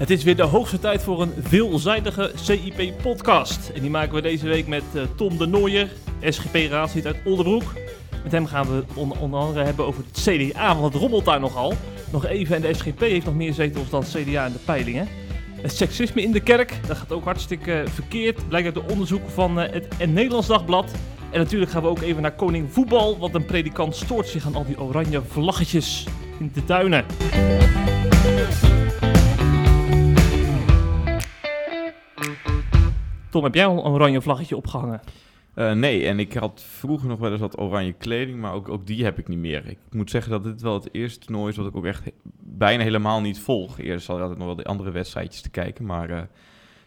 Het is weer de hoogste tijd voor een veelzijdige CIP-podcast. En die maken we deze week met uh, Tom de Nooier, SGP-raadslid uit Oldenbroek. Met hem gaan we onder, andere hebben over het CDA, want het rommelt daar nogal. Nog even, en de SGP heeft nog meer zetels dan CDA in de peilingen. Het seksisme in de kerk, dat gaat ook hartstikke verkeerd. Blijkt uit de onderzoeken van uh, het Nederlands Dagblad. En natuurlijk gaan we ook even naar Koning Voetbal, want een predikant stoort zich aan al die oranje vlaggetjes in de tuinen. Tom, heb jij al een oranje vlaggetje opgehangen? Uh, nee, en ik had vroeger nog wel eens wat oranje kleding, maar ook, ook die heb ik niet meer. Ik moet zeggen dat dit wel het eerste toernooi is wat ik ook echt bijna helemaal niet volg. Eerst zal ik altijd nog wel de andere wedstrijdjes te kijken, maar uh,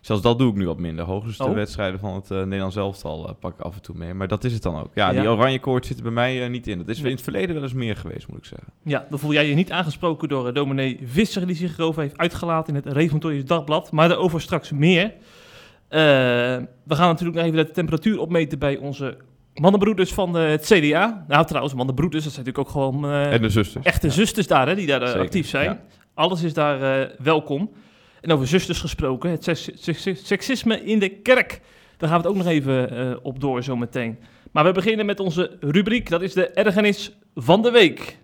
zelfs dat doe ik nu wat minder. Hoogstens de oh. wedstrijden van het uh, Nederlands elftal pak ik af en toe mee, maar dat is het dan ook. Ja, die oranje koord zit er bij mij niet in. Dat is in het verleden wel eens meer geweest, moet ik zeggen. Ja, dan voel jij je niet aangesproken door dominee Visser, die zich erover heeft uitgelaten in het Reformatorisch Dagblad, maar daarover straks meer. Uh, we gaan natuurlijk nog even de temperatuur opmeten bij onze mannenbroeders van uh, het CDA. Nou, trouwens, mannenbroeders, dat zijn natuurlijk ook gewoon... Uh, en de zusters. Echte ja. zusters daar, hè, die daar actief zijn. Ja. Alles is daar welkom. En over zusters gesproken, het seksisme in de kerk. Daar gaan we het ook nog even op door zometeen. Maar we beginnen met onze rubriek, dat is de ergernis van de week.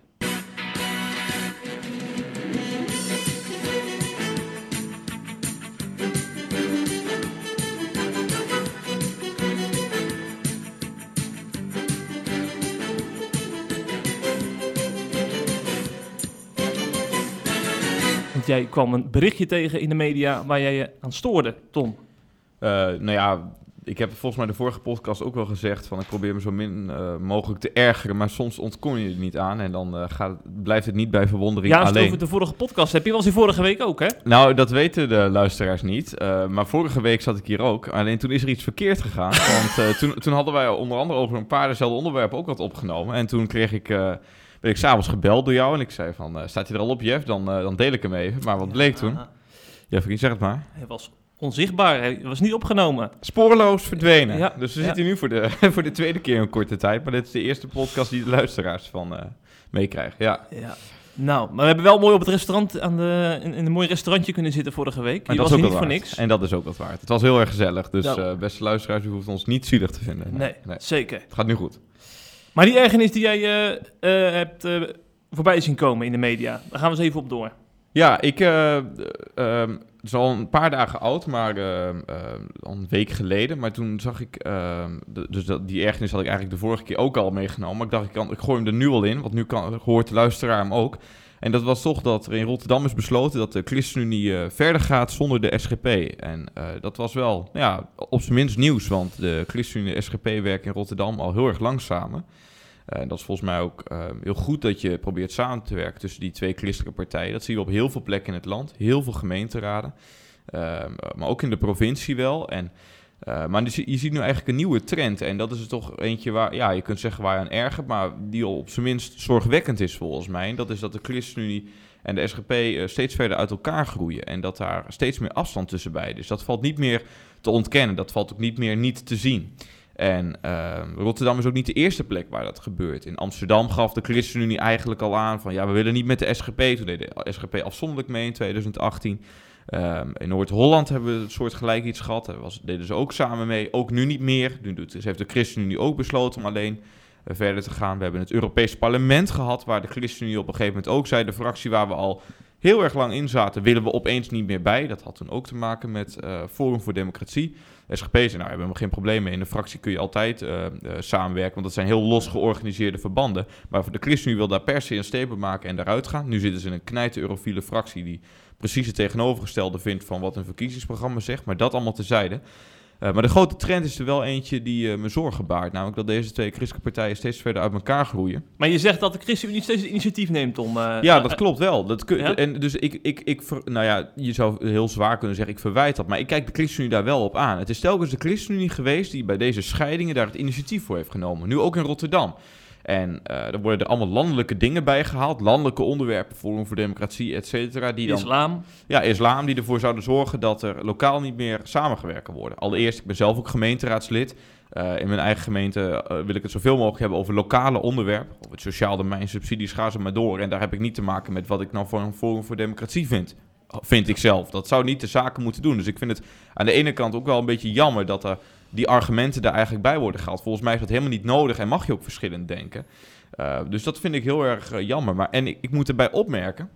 Jij kwam een berichtje tegen in de media waar jij je aan stoorde, Tom. Uh, nou ja, ik heb volgens mij de vorige podcast ook wel gezegd van ik probeer me zo min uh, mogelijk te ergeren, maar soms ontkom je er niet aan en dan uh, gaat, blijft het niet bij verwondering ja, alleen. Ja, over de vorige podcast heb je was die vorige week ook, hè? Nou, dat weten de luisteraars niet, uh, maar vorige week zat ik hier ook. Alleen toen is er iets verkeerd gegaan, want toen, toen hadden wij onder andere over een paar dezelfde onderwerpen ook wat opgenomen en toen kreeg ik ben ik s'avonds gebeld door jou en ik zei van, uh, staat hij er al op, Jeff? Dan, uh, dan deel ik hem even. Maar wat bleek toen? Jeff, zeg het maar. Hij was onzichtbaar, hij was niet opgenomen. Spoorloos verdwenen. Ja. Dus we zitten nu voor de, voor de tweede keer een korte tijd. Maar dit is de eerste podcast die de luisteraars van uh, meekrijgen. Ja. ja. Nou, maar we hebben wel mooi op het restaurant aan de, in, in een mooi restaurantje kunnen zitten vorige week. En dat was niet voor niks. En dat is ook wat waard. Het was heel erg gezellig. Dus nou. beste luisteraars, u hoeft ons niet zielig te vinden. Nee, nee, zeker. Het gaat nu goed. Maar die ergernis die jij uh, uh, hebt uh, voorbij zien komen in de media, daar gaan we eens even op door. Ja, ik, het is al een paar dagen oud, maar al een week geleden. Maar toen zag ik, de, dus dat, die ergernis had ik eigenlijk de vorige keer ook al meegenomen. Maar ik dacht, ik, kan, ik gooi hem er nu al in, want nu kan, hoort de luisteraar hem ook. En dat was toch dat er in Rotterdam is besloten dat de ChristenUnie uh, verder gaat zonder de SGP. En uh, dat was wel ja, op zijn minst nieuws, want de ChristenUnie en de SGP werken in Rotterdam al heel erg lang samen. En dat is volgens mij ook heel goed dat je probeert samen te werken tussen die twee christelijke partijen. Dat zien we op heel veel plekken in het land, heel veel gemeenteraden, ehm, maar ook in de provincie wel. En uh, maar je, je ziet nu eigenlijk een nieuwe trend. En dat is er toch eentje waar, ja, je kunt zeggen waar je aan ergert, maar die al op zijn minst zorgwekkend is volgens mij. En dat is dat de ChristenUnie en de SGP uh, steeds verder uit elkaar groeien. En dat daar steeds meer afstand tussen beiden is. Dat valt niet meer te ontkennen. Dat valt ook niet meer niet te zien. En uh, Rotterdam is ook niet de eerste plek waar dat gebeurt. In Amsterdam gaf de ChristenUnie eigenlijk al aan van ja, we willen niet met de SGP. Toen deed de SGP afzonderlijk mee in 2018. Um, in Noord-Holland hebben we het soort gelijk iets gehad. Daar deden ze ook samen mee. Ook nu niet meer. Nu doet, dus heeft de ChristenUnie ook besloten om alleen uh, verder te gaan. We hebben het Europees Parlement gehad, waar de ChristenUnie op een gegeven moment ook zei... de fractie waar we al heel erg lang in zaten, willen we opeens niet meer bij. Dat had toen ook te maken met uh, Forum voor Democratie. De SGP zei, nou, hebben we geen probleem mee. In een fractie kun je altijd uh, uh, samenwerken, want dat zijn heel los georganiseerde verbanden. Maar de ChristenUnie wil daar per se een stepen maken en daaruit gaan. Nu zitten ze in een knijte eurofiele fractie die precies het tegenovergestelde vindt van wat een verkiezingsprogramma zegt. Maar dat allemaal tezijde. Uh, maar de grote trend is er wel eentje die uh, me zorgen baart. Namelijk dat deze twee christelijke partijen steeds verder uit elkaar groeien. Maar je zegt dat de ChristenUnie steeds het initiatief neemt om... Uh, ja, dat klopt wel. Dat kun, ja? En dus ik, ik, ik ver, nou ja, je zou heel zwaar kunnen zeggen, ik verwijt dat. Maar ik kijk de ChristenUnie daar wel op aan. Het is telkens de ChristenUnie geweest die bij deze scheidingen daar het initiatief voor heeft genomen. Nu ook in Rotterdam. En uh, er worden er allemaal landelijke dingen bij gehaald. Landelijke onderwerpen, Forum voor Democratie, et cetera. Die dan, islam. Ja, islam, die ervoor zouden zorgen dat er lokaal niet meer samengewerkt kan worden. Allereerst, ik ben zelf ook gemeenteraadslid. Uh, in mijn eigen gemeente uh, wil ik het zoveel mogelijk hebben over lokale onderwerpen. Of het sociaal domein, subsidies, ga ze maar door. En daar heb ik niet te maken met wat ik nou voor een Forum voor Democratie vind. vind ik zelf. Dat zou niet de zaken moeten doen. Dus ik vind het aan de ene kant ook wel een beetje jammer dat er die argumenten daar eigenlijk bij worden gehaald. Volgens mij is dat helemaal niet nodig en mag je ook verschillend denken. Uh, dus dat vind ik heel erg uh, jammer. Maar, en ik, moet erbij opmerken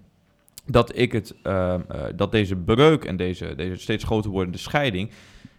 dat, ik het, uh, dat deze breuk en deze, deze steeds groter wordende scheiding...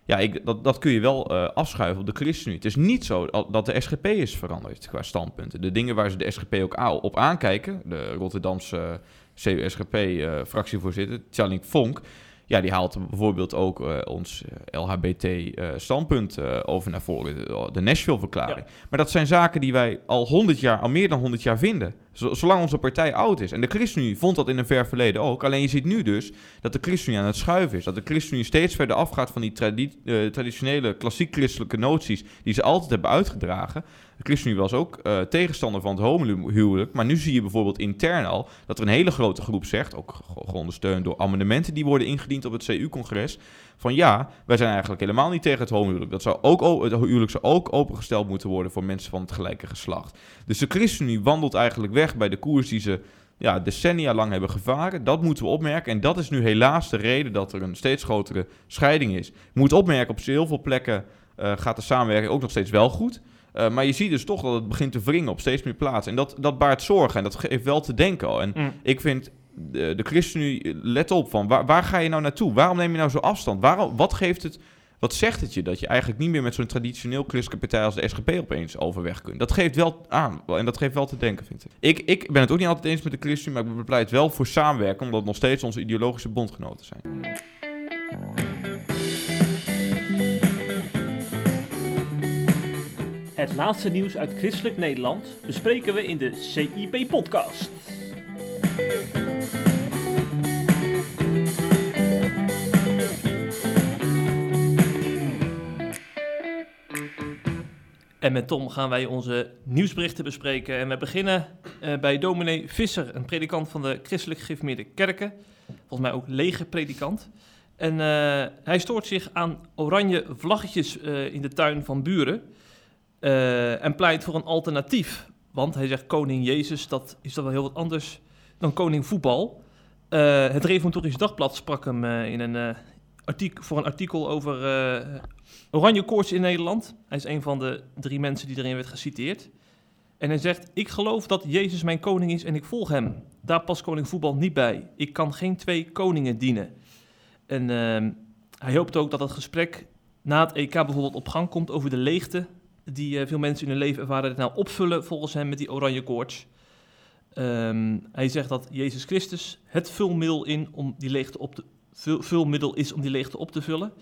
Ja, ik, dat, dat kun je wel afschuiven op de ChristenUnie. Het is niet zo dat de SGP is veranderd qua standpunten. De dingen waar ze de SGP ook op aankijken... de Rotterdamse CU-SGP-fractievoorzitter, Tjalling Vonk ja, die haalt bijvoorbeeld ook uh, ons uh, LHBT-standpunt uh, over naar voren, de Nashville-verklaring. Maar dat zijn zaken die wij al 100 jaar, al meer dan 100 jaar vinden. Zolang onze partij oud is. En de ChristenUnie vond dat in een ver verleden ook. Alleen je ziet nu dus dat de ChristenUnie aan het schuiven is. Dat de ChristenUnie steeds verder afgaat van die tradi traditionele klassiek-christelijke noties die ze altijd hebben uitgedragen. De ChristenUnie was ook uh, tegenstander van het homohuwelijk. Maar nu zie je bijvoorbeeld intern al dat er een hele grote groep zegt, ook geondersteund door amendementen die worden ingediend op het CU-congres, van ja, wij zijn eigenlijk helemaal niet tegen het homohuwelijk. Dat zou ook, het huwelijk zou ook opengesteld moeten worden voor mensen van het gelijke geslacht. Dus de ChristenUnie wandelt eigenlijk weg bij de koers die ze ja, decennia lang hebben gevaren. Dat moeten we opmerken. En dat is nu helaas de reden dat er een steeds grotere scheiding is. Je moet opmerken, op heel veel plekken uh, gaat de samenwerking ook nog steeds wel goed. Uh, maar je ziet dus toch dat het begint te wringen op steeds meer plaatsen. En dat, dat baart zorgen en dat geeft wel te denken al. En mm. ik vind de, de ChristenUnie, let op, van waar, waar ga je nou naartoe? Waarom neem je nou zo afstand? Waarom, wat geeft het... Wat zegt het je dat je eigenlijk niet meer met zo'n traditioneel christelijke partij als de SGP opeens overweg kunt? Dat geeft wel aan en dat geeft wel te denken, vind ik. Ik, ik ben het ook niet altijd eens met de ChristenUnie, maar ik bepleit wel voor samenwerken, omdat het nog steeds onze ideologische bondgenoten zijn. Het laatste nieuws uit christelijk Nederland bespreken we in de CIP-podcast. En met Tom gaan wij onze nieuwsberichten bespreken. En we beginnen uh, bij dominee Visser, een predikant van de christelijk gereformeerde kerken. Volgens mij ook lege predikant. En uh, hij stoort zich aan oranje vlaggetjes uh, in de tuin van buren. En pleit voor een alternatief. Want hij zegt koning Jezus, dat is dan wel heel wat anders dan koning voetbal. Uh, het Reformatorisch Dagblad sprak hem uh, in een, artikel, voor een artikel over oranje koorts in Nederland. Hij is een van de drie mensen die erin werd geciteerd. En hij zegt, ik geloof dat Jezus mijn koning is en ik volg hem. Daar past koning voetbal niet bij. Ik kan geen twee koningen dienen. En ehm, hij hoopt ook dat het gesprek na het EK bijvoorbeeld op gang komt over de leegte die veel mensen in hun leven ervaren, nou opvullen volgens hem met die oranje koorts. Um, hij zegt dat Jezus Christus het vulmiddel, in om die leegte op vul, vulmiddel is om die leegte op te vullen.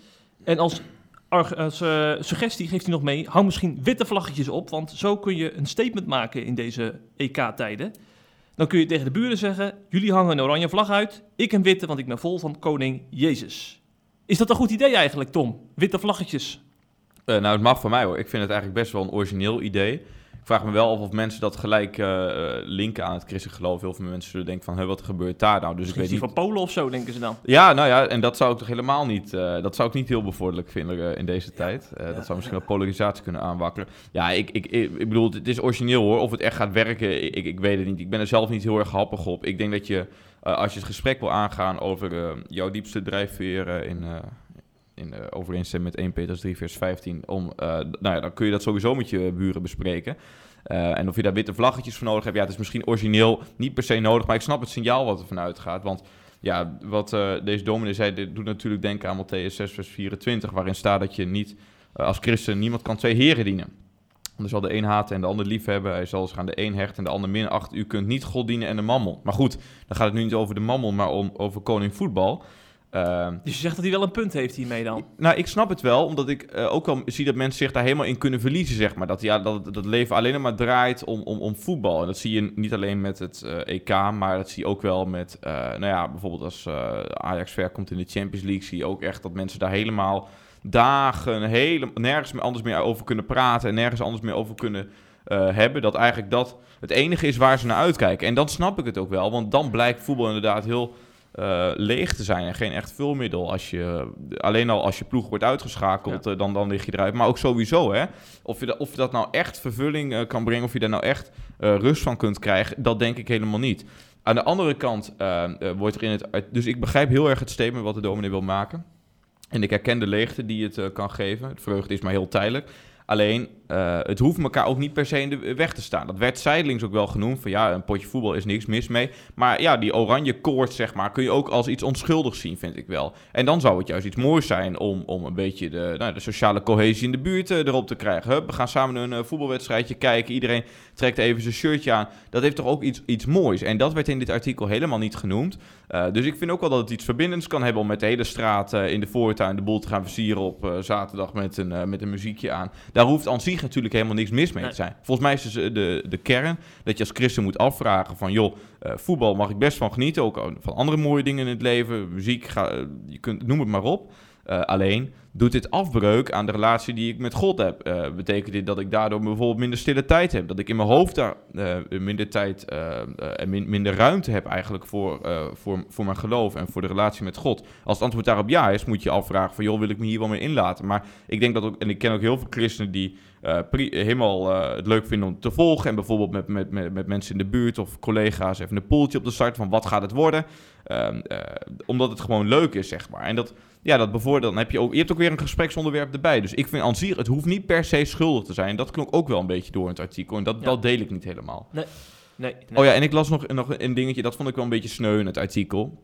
En als, uh, suggestie geeft hij nog mee, hou misschien witte vlaggetjes op, want zo kun je een statement maken in deze EK-tijden. Dan kun je tegen de buren zeggen, jullie hangen een oranje vlag uit, ik een witte, want ik ben vol van koning Jezus. Is dat een goed idee eigenlijk, Tom? Witte vlaggetjes. Uh, nou, het mag van mij hoor. Ik vind het eigenlijk best wel een origineel idee. Ik vraag me wel af of mensen dat gelijk uh, linken aan het christelijk geloof. Heel veel mensen zullen denken van, hey, wat gebeurt daar nou? Dus ik weet niet... van Polen of zo, denken ze dan? Ja, nou ja, en dat zou ik toch helemaal niet... Uh, dat zou ik niet heel bevorderlijk vinden in deze tijd. Ja, dat zou misschien wel polarisatie kunnen aanwakkeren. Ja, ik, ik, ik, bedoel, het is origineel hoor. Of het echt gaat werken, ik, ik weet het niet. Ik ben er zelf niet heel erg happig op. Ik denk dat je, als je het gesprek wil aangaan over jouw diepste drijfveer in in overeenstemming met 1 Petrus 3 vers 15, om, uh, nou ja, dan kun je dat sowieso met je buren bespreken. Uh, en of je daar witte vlaggetjes voor nodig hebt, ja, het is misschien origineel niet per se nodig, maar ik snap het signaal wat er vanuit gaat. Want ja, wat uh, deze dominee zei, dit doet natuurlijk denken aan Matthäus 6 vers 24, waarin staat dat je niet als christen, niemand kan twee heren dienen. Er zal de een haten en de ander lief hebben. Hij zal zich aan de een hechten en de ander minachten. U kunt niet God dienen en de mammel. Maar goed, dan gaat het nu niet over de mammel, maar om, over koning voetbal. Uh, dus je zegt dat hij wel een punt heeft hiermee dan? Nou, ik snap het wel, omdat ik uh, ook wel zie dat mensen zich daar helemaal in kunnen verliezen, zeg maar. Dat, ja, dat, dat leven alleen maar draait om, om, om voetbal. En dat zie je niet alleen met het uh, EK, maar dat zie je ook wel met, eh, nou ja, bijvoorbeeld als Ajax ver komt in de Champions League, zie je ook echt dat mensen daar helemaal dagen, hele, nergens meer anders meer over kunnen praten en nergens anders meer over kunnen hebben. Dat eigenlijk dat het enige is waar ze naar uitkijken. En dan snap ik het ook wel, want dan blijkt voetbal inderdaad heel uh, leeg te zijn en geen echt vulmiddel. Als je, alleen al als je ploeg wordt uitgeschakeld, uh, dan, dan lig je eruit. Maar ook sowieso, hè. Of je, dat, of je dat nou echt vervulling uh, kan brengen, of je daar nou echt rust van kunt krijgen, dat denk ik helemaal niet. Aan de andere kant wordt er in het... Dus ik begrijp heel erg het statement wat de dominee wil maken. En ik herken de leegte die het kan geven. Het vreugde is maar heel tijdelijk. Alleen, uh, het hoeft elkaar ook niet per se in de weg te staan. Dat werd zijdelings ook wel genoemd. Van ja, een potje voetbal is niks mis mee. Maar ja, die oranje koord, zeg maar, kun je ook als iets onschuldigs zien, vind ik wel. En dan zou het juist iets moois zijn om, om een beetje de, nou, de sociale cohesie in de buurt uh, erop te krijgen. Hup, we gaan samen een uh, voetbalwedstrijdje kijken. Iedereen trekt even zijn shirtje aan. Dat heeft toch ook iets, iets moois. En dat werd in dit artikel helemaal niet genoemd. dus ik vind ook wel dat het iets verbindends kan hebben om met de hele straat in de voortuin de boel te gaan versieren op zaterdag met een, met een muziekje aan. Daar hoeft aan zich natuurlijk helemaal niks mis mee te zijn. Volgens mij is dus eh, de, de kern dat je als christen moet afvragen van... joh, uh, voetbal mag ik best van genieten, ook van andere mooie dingen in het leven. Muziek, ga, eh, je kunt, noem het maar op. Uh, alleen, doet dit afbreuk aan de relatie die ik met God heb? Uh, betekent dit dat ik daardoor bijvoorbeeld minder stille tijd heb? Dat ik in mijn hoofd daar uh, minder tijd en min, minder ruimte heb eigenlijk voor, voor, voor mijn geloof en voor de relatie met God? Als het antwoord daarop ja is, moet je afvragen van, joh, wil ik me hier wel mee inlaten? Maar ik denk dat ook, en ik ken ook heel veel christenen die helemaal het leuk vinden om te volgen en bijvoorbeeld met, met, met, met mensen in de buurt of collega's even een poeltje op de start van wat gaat het worden? Ehm, omdat het gewoon leuk is, zeg maar. En dat ja, dat bijvoorbeeld, dan heb je ook, je hebt ook weer een gespreksonderwerp erbij. Dus ik vind aan zich, het hoeft niet per se schuldig te zijn. Dat klonk ook wel een beetje door in het artikel. En dat, dat deel ik niet helemaal. Nee. Nee, nee. Oh ja, en ik las nog, nog een dingetje, dat vond ik wel een beetje sneu in het artikel.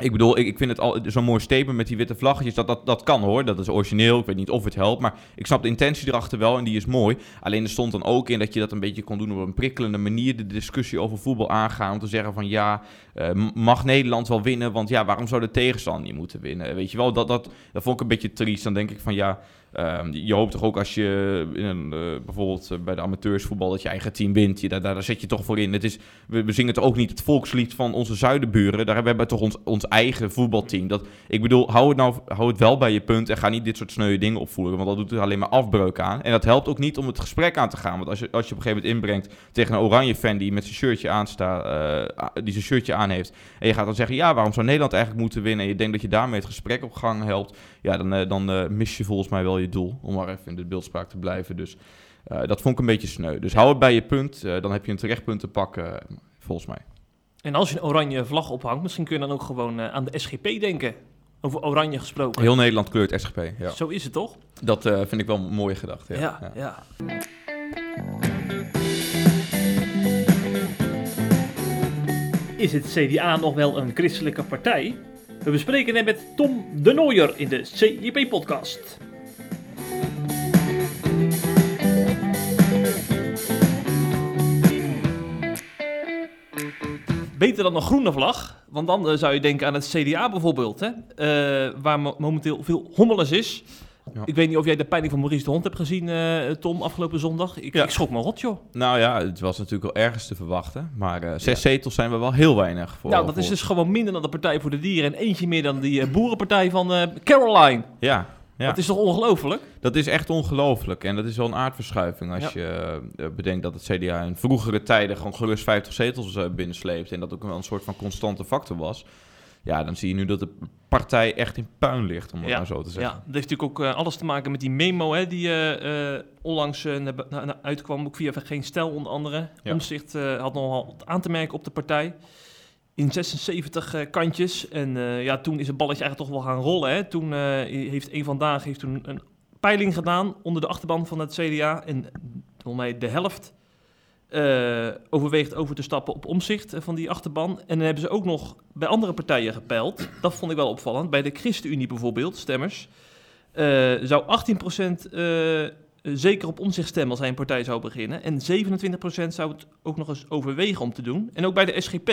Ik bedoel, ik, vind het al zo'n mooi statement met die witte vlaggetjes. Dat, dat, dat kan hoor, dat is origineel. Ik weet niet of het helpt, maar ik snap de intentie erachter wel en die is mooi. Alleen er stond dan ook in dat je dat een beetje kon doen op een prikkelende manier. De discussie over voetbal aangaan. Om te zeggen van ja, uh, mag Nederland wel winnen? Want ja, waarom zou de tegenstander niet moeten winnen? Weet je wel, dat, dat, dat vond ik een beetje triest. Dan denk ik van ja, Um, je hoopt toch ook als je in een, uh, bijvoorbeeld uh, bij de amateursvoetbal dat je eigen team wint. Je, daar, daar zet je toch voor in. Het is, we, zingen toch ook niet het volkslied van onze zuidenburen. Daar hebben we toch ons, eigen voetbalteam. Dat, ik bedoel, hou het, nou, hou het wel bij je punt en ga niet dit soort sneuwe dingen opvoeren. Want dat doet er alleen maar afbreuk aan. En dat helpt ook niet om het gesprek aan te gaan. Want als je, als je op een gegeven moment inbrengt tegen een oranje fan die met zijn shirtje aanstaat, uh, die zijn shirtje aan heeft. En je gaat dan zeggen, ja, waarom zou Nederland eigenlijk moeten winnen? En je denkt dat je daarmee het gesprek op gang helpt. Ja, dan, dan mis je volgens mij wel je doel. Om maar even in de beeldspraak te blijven. Dus uh, dat vond ik een beetje sneu. Dus hou het bij je punt. Dan heb je een terecht punt te pakken, volgens mij. En als je een oranje vlag ophangt, misschien kun je dan ook gewoon aan de SGP denken. Over oranje gesproken. Heel Nederland kleurt SGP, ja. Zo is het toch? Dat vind ik wel een mooie gedachte, ja. ja, ja. ja. Is het CDA nog wel een christelijke partij? We bespreken het met Tom de Nooier in de CIP-podcast. Beter dan een groene vlag, want dan uh, zou je denken aan het CDA bijvoorbeeld, hè? Uh, waar mo momenteel veel hommeles is. Ja. Ik weet niet of jij de peiling van Maurice de Hond hebt gezien, uh, Tom, afgelopen zondag. Ik, ja. ik schrok me rot, joh. Nou ja, het was natuurlijk wel ergens te verwachten. Maar uh, zes ja. zetels zijn we wel heel weinig voor. Nou, dat voor... is dus gewoon minder dan de Partij voor de Dieren. En eentje meer dan die uh, boerenpartij van Caroline. Ja, ja. Dat is toch ongelooflijk? Dat is echt ongelooflijk. En dat is wel een aardverschuiving als je bedenkt dat het CDA in vroegere tijden gewoon gerust 50 zetels binnensleept. En dat ook wel een soort van constante factor was. Ja, dan zie je nu dat de partij echt in puin ligt, om het ja. zo te zeggen. Ja, dat heeft natuurlijk ook uh, alles te maken met die memo hè, die onlangs uitkwam, ook via Geen Stel onder andere. Ja. Omzicht had nogal wat aan te merken op de partij in 76 uh, kantjes. En ja, toen is het balletje eigenlijk toch wel gaan rollen. Hè. Toen heeft een vandaag heeft toen een peiling gedaan onder de achterban van het CDA. En volgens mij de helft overweegt over te stappen op omzicht van die achterban. En dan hebben ze ook nog bij andere partijen gepeild. Dat vond ik wel opvallend. Bij de ChristenUnie bijvoorbeeld, stemmers, zou 18% zeker op omzicht stemmen als hij een partij zou beginnen. En 27% zou het ook nog eens overwegen om te doen. En ook bij de SGP,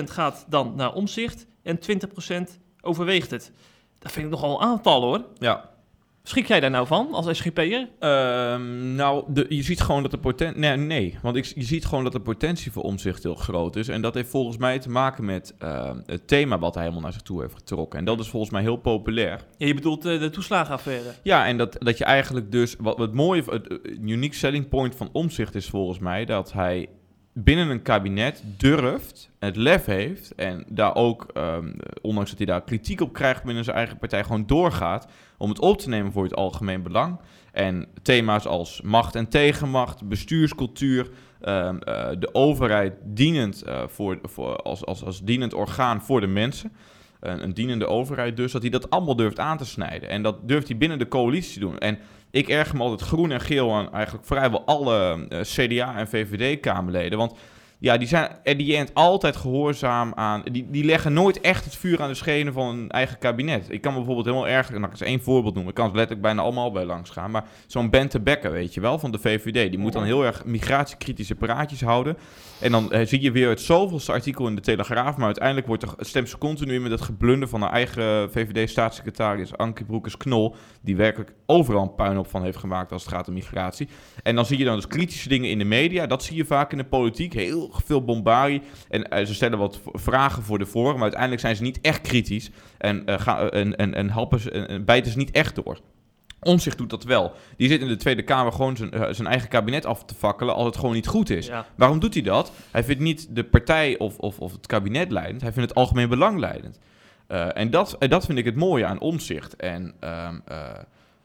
15% gaat dan naar omzicht en 20% overweegt het. Dat vind ik nogal een aantal hoor. Ja. Schrik jij daar nou van als SGP'er? Um, nou, de, je ziet gewoon dat de potentie... Nee, nee, want ik, je ziet gewoon dat de potentie voor omzicht heel groot is. En dat heeft volgens mij te maken met uh, het thema wat hij helemaal naar zich toe heeft getrokken. En dat is volgens mij heel populair. Ja, je bedoelt uh, de toeslagenaffaire? Ja, en dat, dat je eigenlijk dus... Wat, wat mooie, het unique selling point van omzicht is volgens mij dat hij binnen een kabinet durft, het lef heeft en daar ook, um, ondanks dat hij daar kritiek op krijgt binnen zijn eigen partij, gewoon doorgaat om het op te nemen voor het algemeen belang. En thema's als macht en tegenmacht, bestuurscultuur, ehm, eh, de overheid dienend eh, voor, voor, als, als, als dienend orgaan voor de mensen. Een, dienende overheid dus, dat hij dat allemaal durft aan te snijden. En dat durft hij binnen de coalitie doen. En ik erger me altijd groen en geel aan eigenlijk vrijwel alle eh, CDA- en VVD-Kamerleden. Want ja, die zijn at the end altijd gehoorzaam aan. Die, die leggen nooit echt het vuur aan de schenen van een eigen kabinet. Ik kan bijvoorbeeld helemaal erg. Nou, ik eens één voorbeeld noemen. Ik kan het letterlijk bijna allemaal bij langs gaan. Maar zo'n Bente Becker, weet je wel, van de VVD. Die moet dan heel erg migratiekritische praatjes houden. En dan eh, zie je weer het zoveelste artikel in de Telegraaf. Maar uiteindelijk wordt er, stemt ze continu in met het geblunder van haar eigen VVD-staatssecretaris Anke Broekers-Knol. Die werkelijk overal een puin op van heeft gemaakt als het gaat om migratie. En dan zie je dan dus kritische dingen in de media. Dat zie je vaak in de politiek. Heel veel bombardie. En eh, ze stellen wat vragen voor de vorm. Maar uiteindelijk zijn ze niet echt kritisch. En, eh, gaan, en, en, en, helpen ze, en, en bijten ze niet echt door. Omzicht doet dat wel. Die zit in de Tweede Kamer gewoon zijn, eh, zijn eigen kabinet af te fakkelen als het gewoon niet goed is. Ja. Waarom doet hij dat? Hij vindt niet de partij of, of, of het kabinet leidend. Hij vindt het algemeen belang leidend. Eh, en dat, en dat vind ik het mooie aan omzicht. En ehm, eh,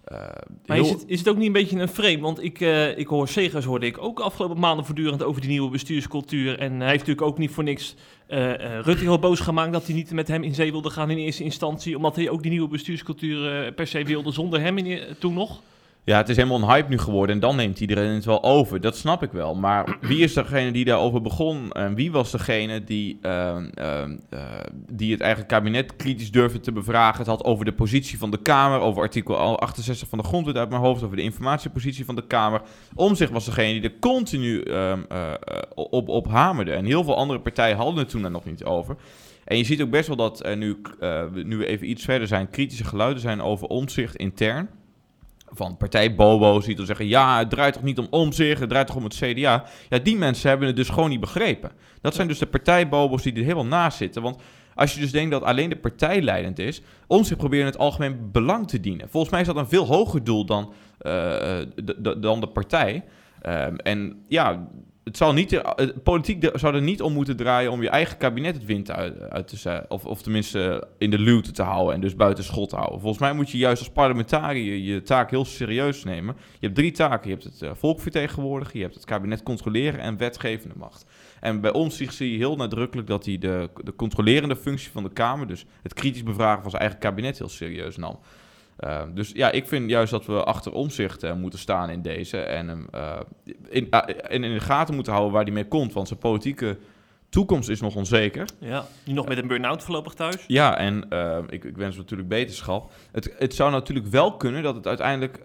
eh, Maar heel- is het, is het ook niet een beetje een frame? Want ik, eh, ik hoor Segers hoorde ik ook afgelopen maanden voortdurend over die nieuwe bestuurscultuur. En hij heeft natuurlijk ook niet voor niks eh, Rutte heel boos gemaakt dat hij niet met hem in zee wilde gaan in eerste instantie. Omdat hij ook die nieuwe bestuurscultuur per se wilde zonder hem in, eh, toen nog. Ja, het is helemaal een hype nu geworden en dan neemt iedereen het wel over. Dat snap ik wel. Maar wie is degene die daarover begon? En wie was degene die, ehm, ehm, eh, die het eigen kabinet kritisch durfde te bevragen? Het had over de positie van de Kamer, over artikel 68 van de grondwet uit mijn hoofd, over de informatiepositie van de Kamer. Omzicht was degene die er continu ehm, eh, eh, op, op hamerde. En heel veel andere partijen hadden het toen daar nog niet over. En je ziet ook best wel dat er nu, nu we even iets verder zijn, kritische geluiden zijn over omzicht intern van partij die dan zeggen... ja, het draait toch niet om omzicht, het draait toch om het CDA. Ja, die mensen hebben het dus gewoon niet begrepen. Dat zijn dus de partijbobo's die er helemaal naast zitten. Want als je dus denkt dat alleen de partij leidend is... omzicht proberen het algemeen belang te dienen. Volgens mij is dat een veel hoger doel dan, eh, d- dan de partij. Ehm, en ja... Het zal niet, eh, politiek de- zou er niet om moeten draaien om je eigen kabinet het wind uit, uit te zetten. Of, of tenminste in de luwte te houden en dus buiten schot te houden. Volgens mij moet je juist als parlementariër je taak heel serieus nemen. Je hebt drie taken. Je hebt het eh, volk vertegenwoordigen, je hebt het kabinet controleren en wetgevende macht. En bij ons zie je heel nadrukkelijk dat hij de, de controlerende functie van de Kamer, dus het kritisch bevragen van zijn eigen kabinet, heel serieus nam. Uh, dus ja, ik vind juist dat we achter omzicht uh, moeten staan in deze. En hem uh, in, in, in de gaten moeten houden waar hij mee komt. Want zijn politieke toekomst is nog onzeker. Ja, nu nog met een burn-out voorlopig thuis. Ja, en ik, ik, wens natuurlijk beterschap. Het, het, zou natuurlijk wel kunnen dat het uiteindelijk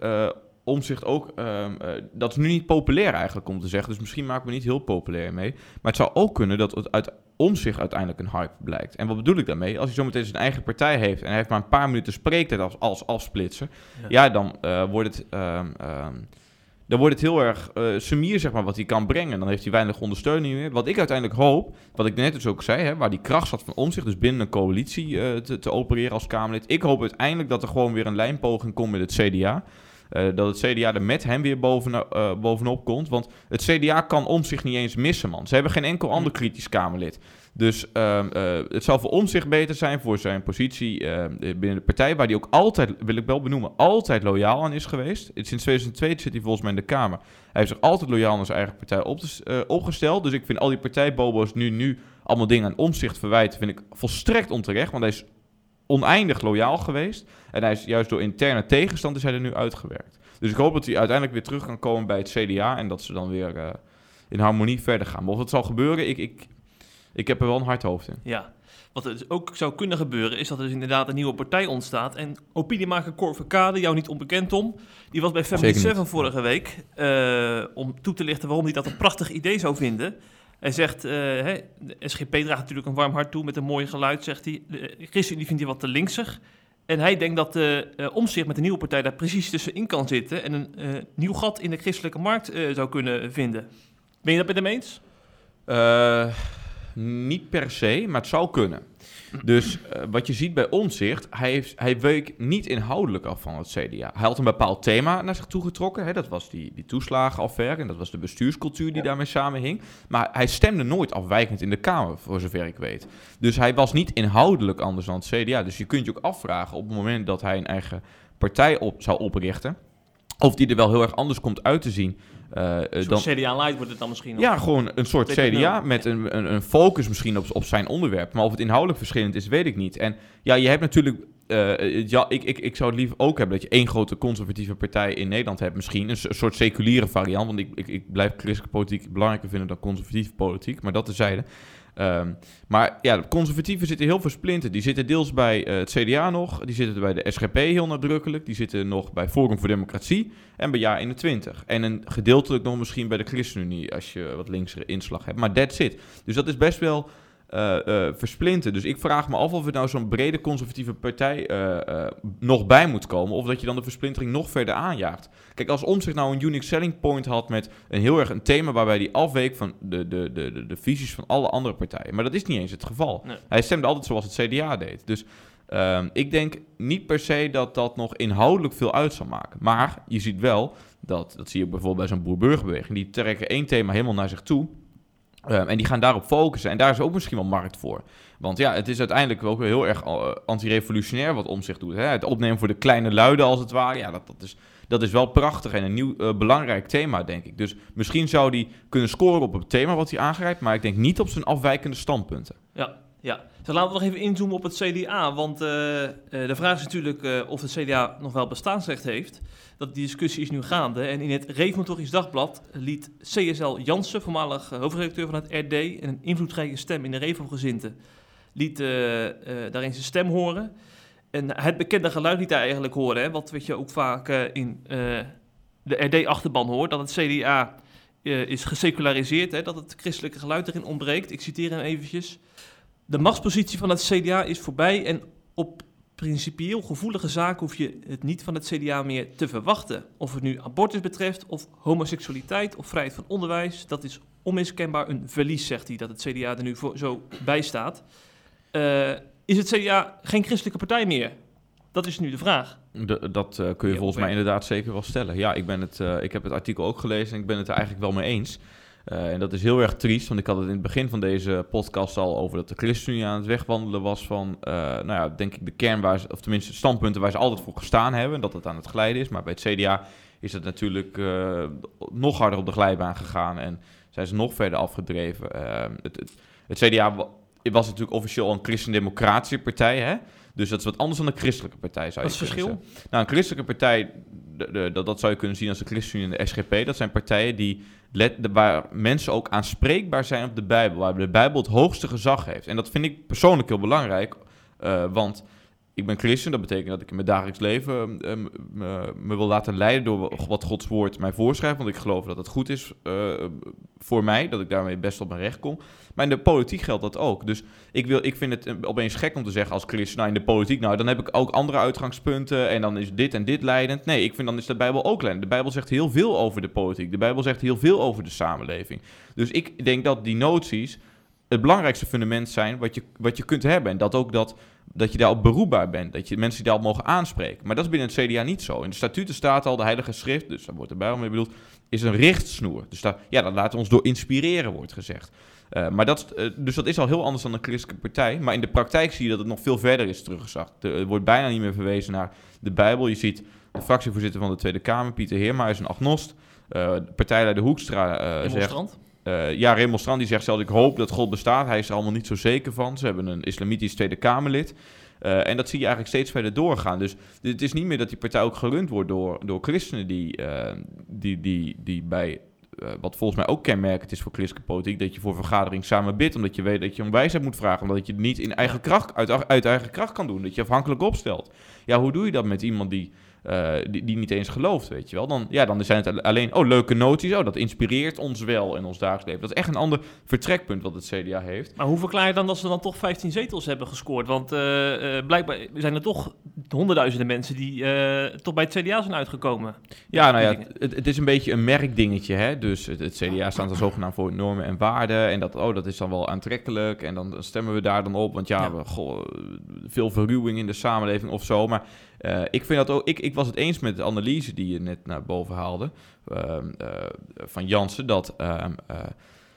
omzicht ook... Uh, dat is nu niet populair eigenlijk om te zeggen. Dus misschien maken we niet heel populair mee. Maar het zou ook kunnen dat het uit omzicht uiteindelijk een hype blijkt. En wat bedoel ik daarmee? Als hij zometeen zijn eigen partij heeft... en hij heeft maar een paar minuten spreektijd als, als afsplitser... Ja, ja dan uh, wordt het... Um, um, dan wordt het heel erg uh, zeg maar, wat hij kan brengen. Dan heeft hij weinig ondersteuning meer. Wat ik uiteindelijk hoop, wat ik net dus ook zei, hè, waar die kracht zat van omzicht, dus binnen een coalitie uh, te, te, opereren als Kamerlid. Ik hoop uiteindelijk dat er gewoon weer een lijnpoging komt met het CDA. Uh, dat het CDA er met hem weer boven, uh, bovenop komt. Want het CDA kan om zich niet eens missen, man. Ze hebben geen enkel ander kritisch Kamerlid. Dus uh, het zal voor om zich beter zijn voor zijn positie binnen de partij, waar hij ook altijd, wil ik wel benoemen, altijd loyaal aan is geweest. Sinds 2002 zit hij volgens mij in de Kamer. Hij heeft zich altijd loyaal aan zijn eigen partij op te, opgesteld. Dus ik vind al die partijbobo's nu, nu allemaal dingen aan omzicht verwijten, vind ik volstrekt onterecht. Want hij is oneindig loyaal geweest. En hij is juist door interne tegenstanders hij er nu uitgewerkt. Dus ik hoop dat hij uiteindelijk weer terug kan komen bij het CDA. En dat ze dan weer uh, in harmonie verder gaan. Maar of het zal gebeuren, ik, ik, ik heb er wel een hard hoofd in. Ja. Wat er dus ook zou kunnen gebeuren, is dat er dus inderdaad een nieuwe partij ontstaat. En opiniemaker Cor Verkade, jou niet onbekend om, die was bij Family 7 vorige week. Uh, om toe te lichten waarom hij dat een prachtig idee zou vinden. Hij zegt, hè, de SGP draagt natuurlijk een warm hart toe met een mooi geluid, zegt hij. De ChristenUnie vindt hij wat te linksig. En hij denkt dat de uh, omzicht met de nieuwe partij daar precies tussenin kan zitten... en een nieuw gat in de christelijke markt zou kunnen vinden. Ben je dat met hem eens? niet per se, maar het zou kunnen. Dus uh, wat je ziet bij Omzicht, hij, heeft, hij week niet inhoudelijk af van het CDA. Hij had een bepaald thema naar zich toe getrokken. Hè? Dat was die, die toeslagenaffaire en dat was de bestuurscultuur die ja. daarmee samenhing. Maar hij stemde nooit afwijkend in de Kamer, voor zover ik weet. Dus hij was niet inhoudelijk anders dan het CDA. Dus je kunt je ook afvragen op het moment dat hij een eigen partij op, zou oprichten... Of die er wel heel erg anders komt uit te zien. Uh, dan, CDA Light wordt het dan misschien? Ja, gewoon een soort CDA met een, een, een, focus misschien op, op zijn onderwerp. Maar of het inhoudelijk verschillend is, weet ik niet. En ja, je hebt natuurlijk... Uh, ja, ik, ik, ik zou het liever ook hebben dat je één grote conservatieve partij in Nederland hebt. Misschien een, soort seculiere variant. Want ik, ik, ik blijf christelijke politiek belangrijker vinden dan conservatieve politiek. Maar dat tezijde. Um, maar ja, de conservatieven zitten heel versplinterd. Die zitten deels bij uh, het CDA nog, die zitten bij de SGP heel nadrukkelijk, die zitten nog bij Forum voor Democratie en bij Ja 21. En een gedeeltelijk nog misschien bij de ChristenUnie als je wat linkse inslag hebt. Maar that's it. Dus dat is best wel uh, versplinten. Dus ik vraag me af of er nou zo'n brede conservatieve partij uh, nog bij moet komen. Of dat je dan de versplintering nog verder aanjaagt. Kijk, als Omtzigt nou een unique selling point had met een heel erg een thema waarbij hij afweek van de, de, de, de, de, visies van alle andere partijen. Maar dat is niet eens het geval. Hij stemde altijd zoals het CDA deed. Dus uh, ik denk niet per se dat dat nog inhoudelijk veel uit zal maken. Maar je ziet wel dat, dat zie je bijvoorbeeld bij zo'n boer-burgerbeweging, die trekken één thema helemaal naar zich toe. Ehm, en die gaan daarop focussen. En daar is ook misschien wel markt voor. Want ja, het is uiteindelijk ook heel erg uh, anti-revolutionair wat om zich doet. Hè? Het opnemen voor de kleine luiden als het ware. Ja, dat, dat, is, dat is wel prachtig en een nieuw uh, belangrijk thema, denk ik. Dus misschien zou die kunnen scoren op het thema wat hij aangrijpt. Maar ik denk niet op zijn afwijkende standpunten. Ja, ja. Dus laten we nog even inzoomen op het CDA. Want uh, de vraag is natuurlijk of het CDA nog wel bestaansrecht heeft dat die discussie is nu gaande. En in het Reformatorisch Dagblad liet CSL Jansen, voormalig hoofdredacteur van het RD... en een invloedrijke stem in de Reformgezinte, liet daarin zijn stem horen. En het bekende geluid liet hij eigenlijk horen, hè, wat weet je ook vaak in de RD-achterban hoort... dat het CDA is geseculariseerd, hè, dat het christelijke geluid erin ontbreekt. Ik citeer hem eventjes. De machtspositie van het CDA is voorbij en op principieel gevoelige zaken hoef je het niet van het CDA meer te verwachten. Of het nu abortus betreft, of homoseksualiteit, of vrijheid van onderwijs. Dat is onmiskenbaar een verlies, zegt hij, dat het CDA er nu voor, zo bij staat. Uh, is het CDA geen christelijke partij meer? Dat is nu de vraag. De, dat uh, kun je volgens mij inderdaad zeker wel stellen. Ja, ik, ben het, uh, ik heb het artikel ook gelezen en ik ben het er eigenlijk wel mee eens. Uh, en dat is heel erg triest, want ik had het in het begin van deze podcast al over dat de ChristenUnie aan het wegwandelen was van, uh, nou ja, denk ik de kern waar ze, of tenminste standpunten waar ze altijd voor gestaan hebben, dat het aan het glijden is. Maar bij het CDA is het natuurlijk uh, nog harder op de glijbaan gegaan en zijn ze nog verder afgedreven. Het, het, het, CDA was natuurlijk officieel een christendemocratische partij, hè? Dus dat is wat anders dan een christelijke partij, zou je Wat is het verschil? Nou, een christelijke partij, dat, dat zou je kunnen zien als de ChristenUnie en de SGP. Dat zijn partijen die waar mensen ook aanspreekbaar zijn op de Bijbel. Waar de Bijbel het hoogste gezag heeft. En dat vind ik persoonlijk heel belangrijk. Uh, want ik ben christen, dat betekent dat ik in mijn dagelijks leven uh, me, me, wil laten leiden door wat Gods woord mij voorschrijft. Want ik geloof dat het goed is uh, voor mij, dat ik daarmee best op mijn recht kom. Maar in de politiek geldt dat ook. Dus ik, wil, ik vind het opeens gek om te zeggen als christen, nou in de politiek, nou dan heb ik ook andere uitgangspunten en dan is dit en dit leidend. Nee, ik vind dan is de Bijbel ook leidend. De Bijbel zegt heel veel over de politiek. De Bijbel zegt heel veel over de samenleving. Dus ik denk dat die noties het belangrijkste fundament zijn wat je, wat je kunt hebben. En dat ook dat, dat je daarop beroepbaar bent. Dat je mensen daarop mogen aanspreken. Maar dat is binnen het CDA niet zo. In de statuten staat al de Heilige Schrift, dus daar wordt erbij al mee bedoeld, is een richtsnoer. Dus ja, dat laten we ons door inspireren, wordt gezegd. Uh, maar dat, uh, dus dat is al heel anders dan een christelijke partij. Maar in de praktijk zie je dat het nog veel verder is teruggezakt. Er wordt bijna niet meer verwezen naar de Bijbel. Je ziet de fractievoorzitter van de Tweede Kamer, Pieter Heerma, is een agnost. Uh, partijleider Hoekstra zegt... Uh, ja, Raymond Strand die zegt zelf, ik hoop dat God bestaat. Hij is er allemaal niet zo zeker van. Ze hebben een islamitisch Tweede Kamerlid. Uh, en dat zie je eigenlijk steeds verder doorgaan. Dus het is niet meer dat die partij ook gerund wordt door, door christenen die, uh, die, die, die bij uh, wat volgens mij ook kenmerkend is voor politiek, dat je voor vergadering samen bidt, omdat je weet dat je om wijsheid moet vragen, omdat je het niet in eigen kracht, uit, uit eigen kracht kan doen, dat je afhankelijk opstelt. Ja, hoe doe je dat met iemand die uh, die, die niet eens gelooft, weet je wel. Dan, ja, dan zijn het alleen, oh, leuke noties, oh, dat inspireert ons wel in ons dagelijks leven. Dat is echt een ander vertrekpunt wat het CDA heeft. Maar hoe verklaar je dan dat ze dan toch 15 zetels hebben gescoord? Want uh, uh, blijkbaar zijn er toch honderdduizenden mensen die toch bij het CDA zijn uitgekomen. Ja, nou ja, het, het is een beetje een merkdingetje, hè. Dus het, het CDA staat er zogenaamd voor normen en waarden. En dat, oh, dat is dan wel aantrekkelijk. En dan stemmen we daar dan op, want ja, ja. We, goh, veel verruwing in de samenleving of zo. Maar uh, ik, vind dat ook, ik, ik was het eens met de analyse die je net naar boven haalde uh, uh, van Jansen, dat ehm,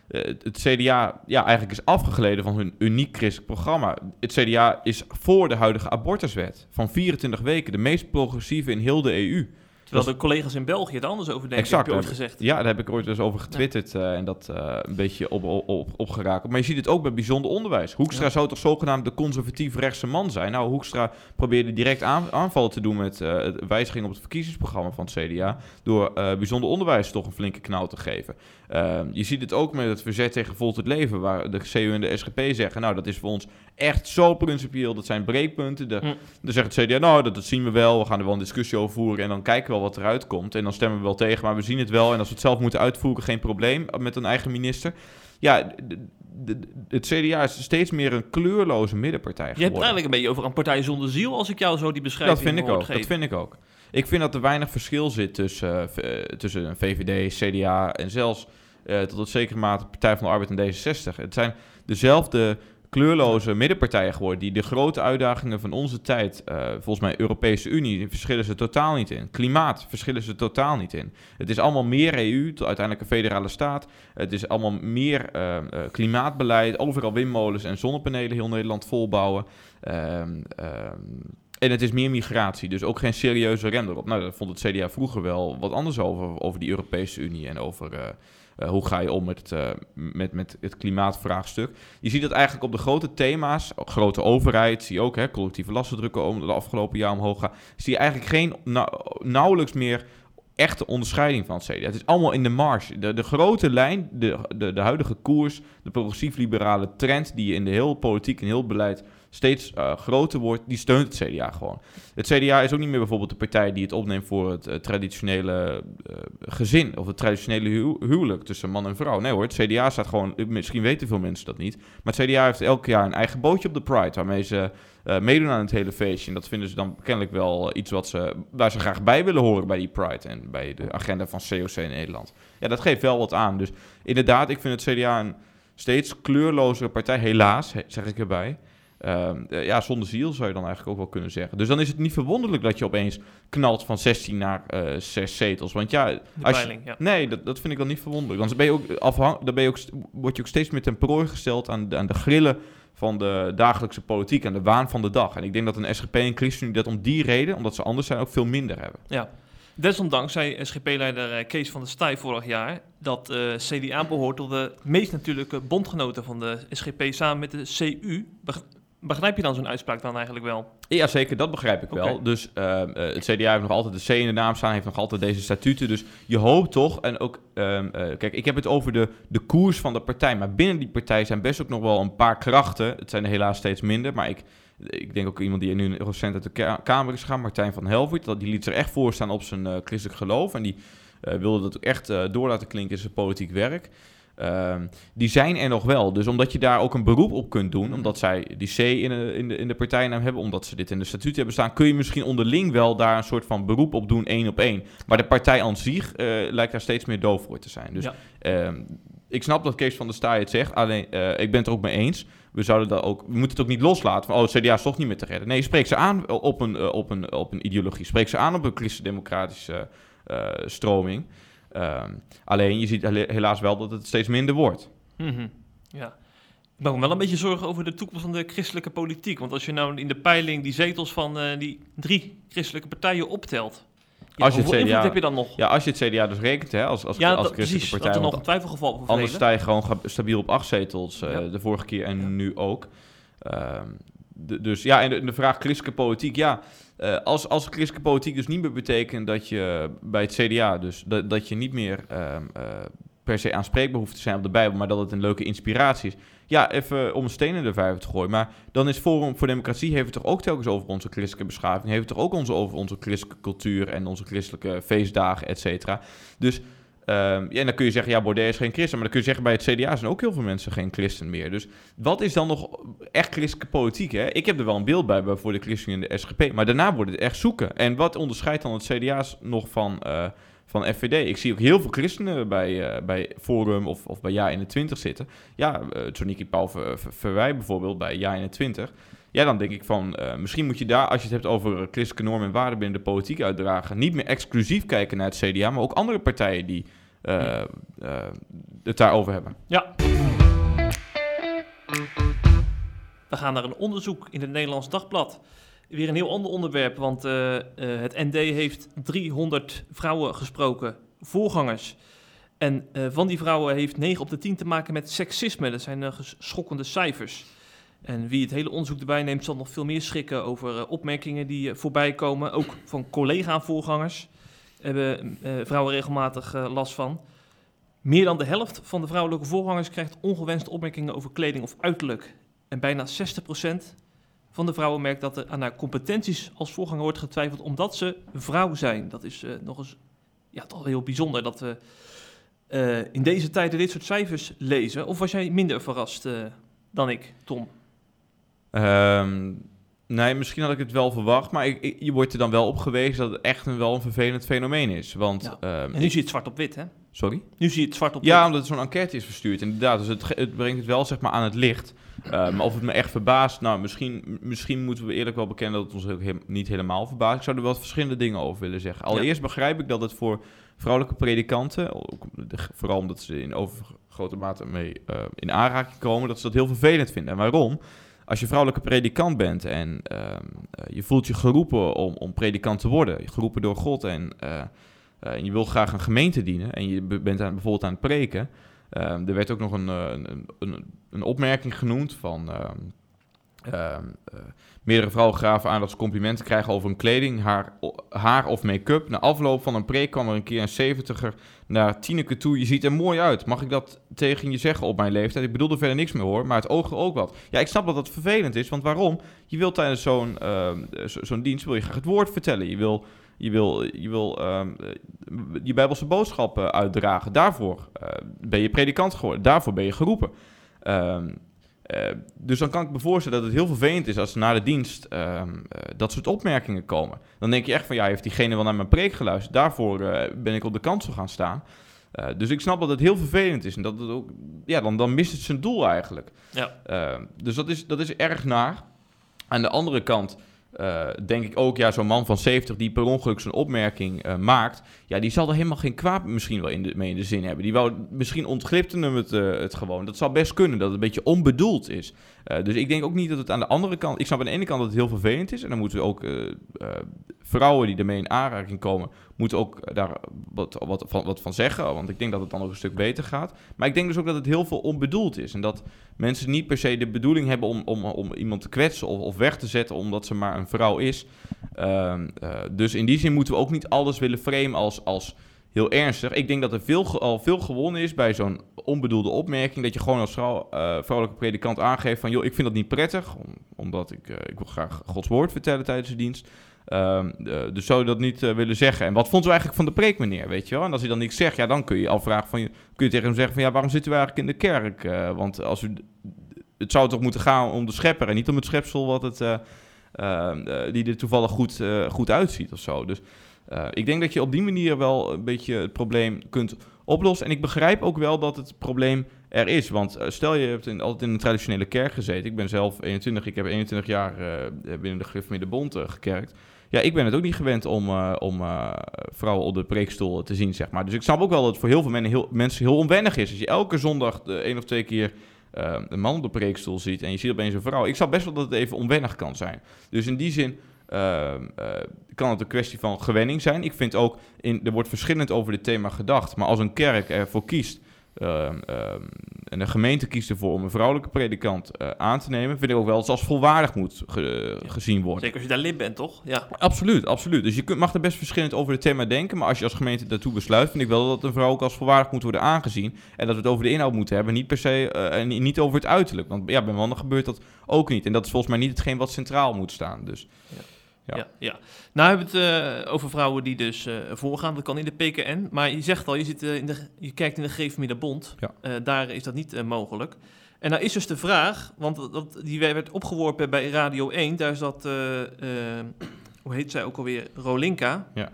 eh, het CDA ja, eigenlijk is afgegleden van hun uniek christelijk programma. Het CDA is voor de huidige abortuswet van 24 weken de meest progressieve in heel de EU. Terwijl Dat de collega's in België het anders over denken, Exact, heb je ooit gezegd. Ja, daar heb ik ooit eens over getwitterd eh, en dat eh, een beetje op, op, op. Maar je ziet het ook bij bijzonder onderwijs. Hoekstra Ja. zou toch zogenaamd de conservatief rechtse man zijn? Nou, Hoekstra probeerde direct aan, aanvallen te doen met het wijziging op het verkiezingsprogramma van het CDA. Door bijzonder onderwijs toch een flinke knauw te geven. Eh, je ziet het ook met het verzet tegen Volt het Leven, waar de CU en de SGP zeggen, nou dat is voor ons echt zo principieel, dat zijn breekpunten. De, Hm. Dan zegt het CDA, nou dat, dat zien we wel, we gaan er wel een discussie over voeren en dan kijken we wel wat eruit komt. En dan stemmen we wel tegen, maar we zien het wel en als we het zelf moeten uitvoeren, geen probleem met een eigen minister. Ja, de- de- de- het CDA is steeds meer een kleurloze middenpartij Je hebt geworden. eigenlijk een beetje over een partij zonder ziel, als ik jou zo die beschrijving Dat vind ik hoor ook. Dat vind ik ook. Ik vind dat er weinig verschil zit tussen, eh, eh, tussen VVD, CDA en zelfs eh, tot een zekere mate Partij van de Arbeid en D66. Het zijn dezelfde kleurloze middenpartijen geworden die de grote uitdagingen van onze tijd, volgens mij Europese Unie, verschillen ze totaal niet in. Klimaat verschillen ze totaal niet in. Het is allemaal meer EU, uiteindelijk een federale staat. Het is allemaal meer klimaatbeleid, overal windmolens en zonnepanelen, heel Nederland volbouwen. Ehm, ehm, en het is meer migratie, dus ook geen serieuze rem erop. Nou, daar vond het CDA vroeger wel wat anders over, over die Europese Unie en over eh, eh, hoe ga je om met het, eh, met, met het klimaatvraagstuk. Je ziet dat eigenlijk op de grote thema's, grote overheid, zie je ook, hè, collectieve lastendrukken om de afgelopen jaar omhoog gaan, zie je eigenlijk geen, nauwelijks meer echte onderscheiding van het CDA. Het is allemaal in de marge. De, de grote lijn, de, de, de huidige koers, de progressief-liberale trend die in de heel politiek en heel beleid steeds eh, groter wordt, die steunt het CDA gewoon. Het CDA is ook niet meer bijvoorbeeld de partij die het opneemt voor het eh, traditionele eh, gezin of het traditionele hu- huwelijk tussen man en vrouw. Nee hoor, het CDA staat gewoon, misschien weten veel mensen dat niet, maar het CDA heeft elk jaar een eigen bootje op de Pride waarmee ze meedoen aan het hele feestje. En dat vinden ze dan kennelijk wel iets wat ze, waar ze graag bij willen horen bij die Pride en bij de agenda van COC in Nederland. Ja, dat geeft wel wat aan. Dus inderdaad, ik vind het CDA een steeds kleurlozere partij, helaas, he- zeg ik erbij. Ehm, eh, ja, zonder ziel zou je dan eigenlijk ook wel kunnen zeggen. Dus dan is het niet verwonderlijk dat je opeens knalt van 16 naar eh 6 zetels. Want ja, De als je, ja. nee, dat, dat vind ik dan niet verwonderlijk. Want dan ben je ook afhang, dan ben je ook, word je ook steeds meer ten prooi gesteld aan de, aan de grillen van de dagelijkse politiek, aan de waan van de dag. En ik denk dat een SGP en ChristenUnie dat om die reden, omdat ze anders zijn, ook veel minder hebben. Ja. Desondanks zei SGP-leider eh, Kees van der Staaij vorig jaar dat eh, CDA behoort tot de meest natuurlijke bondgenoten van de SGP samen met de CU. Beg- Begrijp je dan zo'n uitspraak dan eigenlijk wel? Ja, zeker, dat begrijp ik wel. Dus ehm, eh, het CDA heeft nog altijd de C in de naam staan, heeft nog altijd deze statuten. Dus je hoopt toch, en ook, ehm, eh, kijk, ik heb het over de, de koers van de partij. Maar binnen die partij zijn best ook nog wel een paar krachten. Het zijn er helaas steeds minder, maar ik, ik denk ook iemand die nu recent uit de ka- Kamer is gegaan, Martijn van Helvoet. Dat, die liet zich echt voorstaan op zijn eh, christelijk geloof. En die wilde dat ook echt door laten klinken in zijn politiek werk. Ehm, die zijn er nog wel. Dus omdat je daar ook een beroep op kunt doen, omdat zij die C in de, in de, in de partijnaam hebben, omdat ze dit in de statuut hebben staan, kun je misschien onderling wel daar een soort van beroep op doen, één op één. Maar de partij aan zich eh, lijkt daar steeds meer doof voor te zijn. Dus Ja. ehm, ik snap dat Kees van der Staaij het zegt, alleen eh, ik ben het er ook mee eens. We, zouden dat ook, we moeten het ook niet loslaten van, oh, het CDA is toch niet meer te redden. Nee, spreek ze aan op een, eh, op een, op een ideologie. Spreek ze aan op een christendemocratische stroming. Ehm, alleen, je ziet helaas wel dat het steeds minder wordt. Mhm. Ja. Ik maak me wel een beetje zorgen over de toekomst van de christelijke politiek. Want als je nou in de peiling die zetels van eh, die drie christelijke partijen optelt. Ja, Als je het CDA heb je dan nog? Ja, als je het CDA dus rekent, hè, als, als, Ja, als christelijke precies. Dat partij. er nog een twijfelgeval voor anders sta je gewoon stabiel op acht zetels, eh, Ja. de vorige keer en nu ook. Ehm, de- dus ja, en de, de vraag christelijke politiek, ja. Eh, als, als christelijke politiek dus niet meer betekent dat je bij het CDA, dus dat, dat je niet meer ehm, eh, per se aanspreekbaar hoeft te zijn op de Bijbel, maar dat het een leuke inspiratie is. Ja, even om een steen in te gooien. Maar dan is Forum voor Democratie heeft het toch ook telkens over onze christelijke beschaving. Heeft het toch ook onze, over onze christelijke cultuur en onze christelijke feestdagen, et cetera. Dus ehm, ja, en dan kun je zeggen, ja, Baudet is geen christen. Maar dan kun je zeggen, bij het CDA zijn ook heel veel mensen geen christen meer. Dus wat is dan nog echt christelijke politiek? Hè? Ik heb er wel een beeld bij, voor de ChristenUnie en de SGP. Maar daarna wordt het echt zoeken. En wat onderscheidt dan het CDA's nog van, eh, van FVD? Ik zie ook heel veel christenen bij, eh, bij Forum of, of bij Ja21 zitten. Ja, uh, Ver, Ver- Verwij bijvoorbeeld bij Ja21. Ja, dan denk ik van, eh, misschien moet je daar, als je het hebt over christelijke normen en waarden binnen de politiek uitdragen, niet meer exclusief kijken naar het CDA, maar ook andere partijen die eh, eh, het daarover hebben. Ja. We gaan naar een onderzoek in het Nederlands Dagblad. Weer een heel ander onderwerp, want het ND heeft 300 vrouwen gesproken, voorgangers. En van die vrouwen heeft 9 op de 10 te maken met seksisme. Dat zijn schokkende cijfers. En wie het hele onderzoek erbij neemt, zal nog veel meer schrikken over opmerkingen die voorbij komen. Ook van collega-voorgangers hebben vrouwen regelmatig last van. Meer dan de helft van de vrouwelijke voorgangers krijgt ongewenste opmerkingen over kleding of uiterlijk. En bijna 60% van de vrouwen merkt dat er aan haar competenties als voorganger wordt getwijfeld omdat ze vrouw zijn. Dat is nog eens ja, toch heel bijzonder dat we in deze tijden dit soort cijfers lezen. Of was jij minder verrast dan ik, Tom? Um, nee, misschien had ik het wel verwacht, maar ik, ik, je wordt er dan wel op gewezen dat het echt een, wel een vervelend fenomeen is. Want, ja. um, en nu zie je het zwart op wit, hè? Sorry? Nu zie je het zwart op Ja, omdat zo'n enquête is verstuurd. Inderdaad, dus het, het, brengt het wel zeg maar aan het licht. Maar of het me echt verbaast, nou, misschien, misschien moeten we eerlijk wel bekennen dat het ons ook he niet helemaal verbaast. Ik zou er wel verschillende dingen over willen zeggen. Allereerst begrijp ik dat het voor vrouwelijke predikanten, vooral omdat ze in overgrote mate mee uh, in aanraking komen, dat ze dat heel vervelend vinden. En waarom? Als je vrouwelijke predikant bent en uh, je voelt je geroepen om, om predikant te worden, geroepen door God en uh, en je wil graag een gemeente dienen en je bent bijvoorbeeld aan het preken. Uh, er werd ook nog een, een, een, een opmerking genoemd van uh, meerdere vrouwen gaven aan dat ze complimenten krijgen over hun kleding, haar, haar of make-up. Na afloop van een preek kwam er een keer een zeventiger naar Tineke toe. Je ziet er mooi uit. Mag ik dat tegen je zeggen op mijn leeftijd? Ik bedoel er verder niks meer hoor, maar het oog ook wat. Ja, ik snap dat dat vervelend is, want waarom? Je wilt tijdens zo'n zo'n dienst wil je graag het woord vertellen. Je wil je wil, je, wil um, je Bijbelse boodschap uitdragen. Daarvoor uh, ben je predikant geworden. Daarvoor ben je geroepen. Uh, dus dan kan ik me voorstellen dat het heel vervelend is als na de dienst um, dat soort opmerkingen komen. Dan denk je echt van ja, heeft diegene wel naar mijn preek geluisterd? Daarvoor ben ik op de kansel gaan staan. dus ik snap dat het heel vervelend is en dat het ook, ja, dan, dan mist het zijn doel eigenlijk. Ja. dus dat is, dat is erg naar. Aan de andere kant uh, denk ik ook, ja, zo'n man van 70 die per ongeluk zo'n opmerking uh, maakt, ja, die zal er helemaal geen kwaad misschien wel in de, mee in de zin hebben. Die wou, misschien ontglipte hem het, uh, het gewoon. Dat zal best kunnen, dat het een beetje onbedoeld is. dus ik denk ook niet dat het aan de andere kant, ik snap aan de ene kant dat het heel vervelend is, en dan moeten we ook vrouwen die ermee in aanraking komen, moeten ook daar wat, wat, van, wat van zeggen, want ik denk dat het dan ook een stuk beter gaat. Maar ik denk dus ook dat het heel veel onbedoeld is en dat mensen niet per se de bedoeling hebben om, om, om iemand te kwetsen of, of weg te zetten omdat ze maar een vrouw is. Uh, uh, dus in die zin moeten we ook niet alles willen framen als, als heel ernstig. Ik denk dat er veel, al veel gewonnen is bij zo'n onbedoelde opmerking. Dat je gewoon als uh, vrouwelijke predikant aangeeft van... joh, ik vind dat niet prettig, om, omdat ik, uh, ik wil graag Gods woord vertellen tijdens de dienst. Um, uh, dus zou je dat niet uh, willen zeggen? En wat vond u eigenlijk van de preek, meneer? Weet je wel? En als hij dan niks zegt, ja, dan kun je afvragen van, kun je tegen hem zeggen van, ja, waarom zitten we eigenlijk in de kerk? Uh, want als u, het zou toch moeten gaan om de schepper en niet om het schepsel wat het, die er toevallig goed, goed uitziet of zo. Dus ik denk dat je op die manier wel een beetje het probleem kunt oplossen. En ik begrijp ook wel dat het probleem er is. Want stel je hebt in, altijd in een traditionele kerk gezeten. Ik ben zelf 21, ik heb 21 jaar binnen de Griffmidde Bond gekerkt. Ja, ik ben het ook niet gewend om, uh, om uh, vrouwen op de preekstoel te zien, zeg maar. Dus ik snap ook wel dat het voor heel veel mensen heel, mensen heel onwennig is. Als je elke zondag de één of twee keer uh, een man op de preekstoel ziet en je ziet opeens een vrouw. Ik snap best wel dat het even onwennig kan zijn. Dus in die zin kan het een kwestie van gewenning zijn. Ik vind ook, in, er wordt verschillend over dit thema gedacht. Maar als een kerk ervoor kiest Uh, uh, en de gemeente kiest ervoor om een vrouwelijke predikant uh, aan te nemen, vind ik ook wel dat het als volwaardig moet ge ja. gezien worden. Zeker als je daar lid bent, toch? Ja. Absoluut, absoluut. Dus je kunt, mag er best verschillend over het thema denken, maar als je als gemeente daartoe besluit, vind ik wel dat een vrouw ook als volwaardig moet worden aangezien. En dat we het over de inhoud moeten hebben, niet per se, en niet over het uiterlijk. Want ja, bij mannen gebeurt dat ook niet. En dat is volgens mij niet hetgeen wat centraal moet staan. Dus. Ja. Ja. ja, ja. Nou hebben we het uh, over vrouwen die dus uh, voorgaan. Dat kan in de PKN. Maar je zegt al, je, zit, uh, in de, je kijkt in de Geefmiddenbond. Ja. daar is dat niet mogelijk. En nou is dus de vraag, want dat, die werd opgeworpen bij Radio 1. Daar zat, hoe heet zij ook alweer, Rolinka. Ja.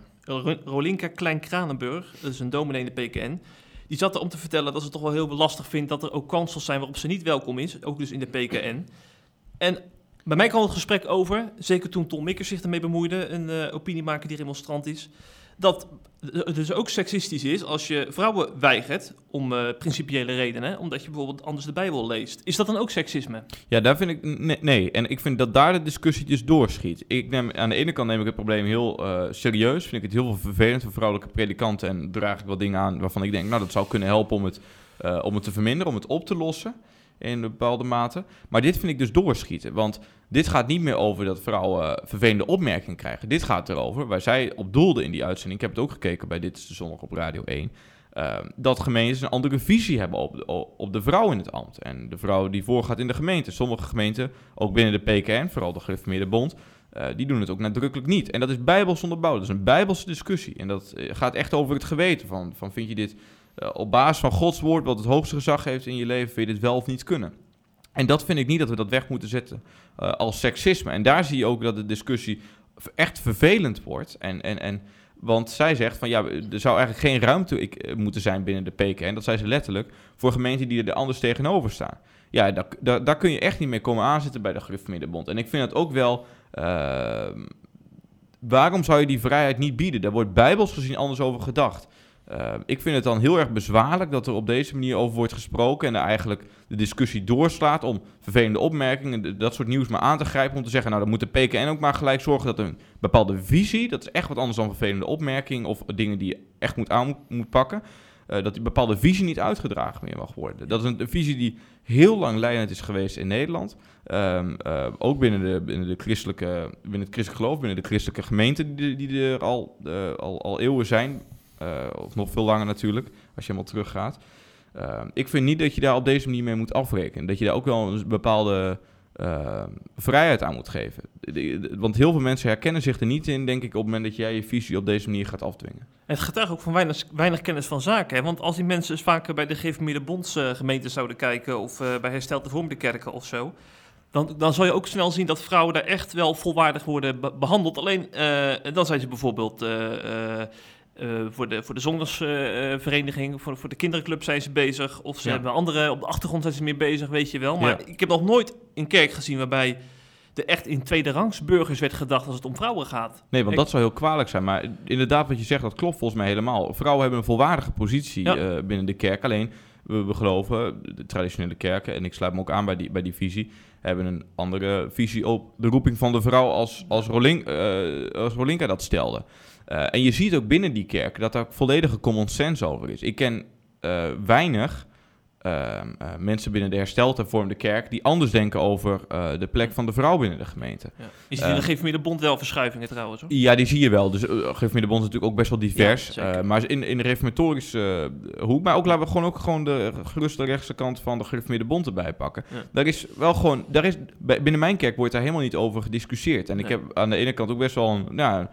Rolinka Klein-Kranenburg, dat is een dominee in de PKN. Die zat er om te vertellen dat ze het toch wel heel lastig vindt dat er ook kansels zijn waarop ze niet welkom is. Ook dus in de PKN. En bij mij kwam het gesprek over, zeker toen Tom Mikkers zich ermee bemoeide, een uh, opiniemaker die remonstrant is, dat het dus ook seksistisch is als je vrouwen weigert om uh, principiële redenen, omdat je bijvoorbeeld anders de Bijbel leest. Is dat dan ook seksisme? Ja, daar vind ik nee. En ik vind dat daar de discussie dus doorschiet. Ik neem, aan de ene kant neem ik het probleem heel uh, serieus. Vind ik het heel vervelend voor vrouwelijke predikanten en draag ik wel dingen aan waarvan ik denk, nou, dat zou kunnen helpen om het, om het te verminderen, om het op te lossen in een bepaalde mate. Maar dit vind ik dus doorschieten. Want dit gaat niet meer over dat vrouwen vervelende opmerkingen krijgen. Dit gaat erover, waar zij op doelde in die uitzending. Ik heb het ook gekeken bij Dit is de Zondag op Radio 1. Uh, dat gemeentes een andere visie hebben op de, op de vrouw in het ambt. En de vrouw die voorgaat in de gemeente. Sommige gemeenten, ook binnen de PKN, vooral de Gereformeerde Bond, uh, die doen het ook nadrukkelijk niet. En dat is bijbels onderbouwd. Dat is een bijbelse discussie. En dat gaat echt over het geweten. Van, van vind je dit uh, op basis van Gods woord, wat het hoogste gezag heeft in je leven, wil je dit wel of niet kunnen. En dat vind ik niet dat we dat weg moeten zetten uh, als seksisme. En daar zie je ook dat de discussie echt vervelend wordt. En, en, en, want zij zegt van ja, er zou eigenlijk geen ruimte ik, moeten zijn binnen de PKN. Dat zei ze letterlijk voor gemeenten die er anders tegenover staan. Ja, daar, daar, daar kun je echt niet mee komen aanzitten bij de Gereformeerde. En ik vind dat ook wel. Uh, waarom zou je die vrijheid niet bieden? Daar wordt bijbels gezien anders over gedacht. Uh, ik vind het dan heel erg bezwaarlijk dat er op deze manier over wordt gesproken en er eigenlijk de discussie doorslaat om vervelende opmerkingen, dat soort nieuws maar aan te grijpen. Om te zeggen, nou dan moet de PKN ook maar gelijk zorgen dat een bepaalde visie, dat is echt wat anders dan vervelende opmerking of dingen die je echt moet aan moet pakken, uh, dat die bepaalde visie niet uitgedragen meer mag worden. Dat is een, visie die heel lang leidend is geweest in Nederland. Um, uh, ook binnen, de, binnen, de christelijke, binnen het christelijk geloof, binnen de christelijke gemeenten die, die er al, al, al eeuwen zijn. Uh, of nog veel langer natuurlijk, als je helemaal teruggaat. Uh, ik vind niet dat je daar op deze manier mee moet afrekenen. Dat je daar ook wel een bepaalde uh, vrijheid aan moet geven. Want heel veel mensen herkennen zich er niet in, denk ik, op het moment dat jij je visie op deze manier gaat afdwingen. Het getuigt ook van weinig, weinig kennis van zaken. Hè? Want als die mensen dus vaker bij de Gereformeerde Bondsgemeenten zouden kijken... of bij Hersteld Vormde Kerken of zo... Dan, dan zal je ook snel zien dat vrouwen daar echt wel volwaardig worden be behandeld. Alleen dan zijn ze bijvoorbeeld... Uh, voor de, voor de zondagsvereniging, uh, voor, voor de kinderclub zijn ze bezig. Of ze ja. hebben andere, op de achtergrond zijn ze meer bezig, weet je wel. Maar ja. ik heb nog nooit een kerk gezien waarbij er echt in tweede rangs burgers werd gedacht als het om vrouwen gaat. Nee, want ik... dat zou heel kwalijk zijn. Maar inderdaad, wat je zegt, dat klopt volgens mij helemaal. Vrouwen hebben een volwaardige positie ja. uh, binnen de kerk. Alleen, we, we, geloven, de traditionele kerken, en ik sluit me ook aan bij die, bij die visie, hebben een andere visie op de roeping van de vrouw als, als, Rolink, als Rolinka dat stelde. Uh, en je ziet ook binnen die kerk dat er volledige common sense over is. Ik ken uh, weinig uh, mensen binnen de hersteld hervormde kerk die anders denken over de plek van de vrouw binnen de gemeente. Ja. Je ziet in de Geefmeerde Bond wel verschuivingen trouwens. Hoor. Ja, die zie je wel. Dus uh, Geefmeerde Bond is natuurlijk ook best wel divers. Ja, maar in, in de reformatorische hoek, maar ook laten we gewoon ook gewoon de geruste rechtse kant van de Geefmeerde Bond erbij pakken. Ja. Daar is wel gewoon, daar is, binnen mijn kerk wordt daar helemaal niet over gediscussieerd. En ik heb aan de ene kant ook best wel een, nou,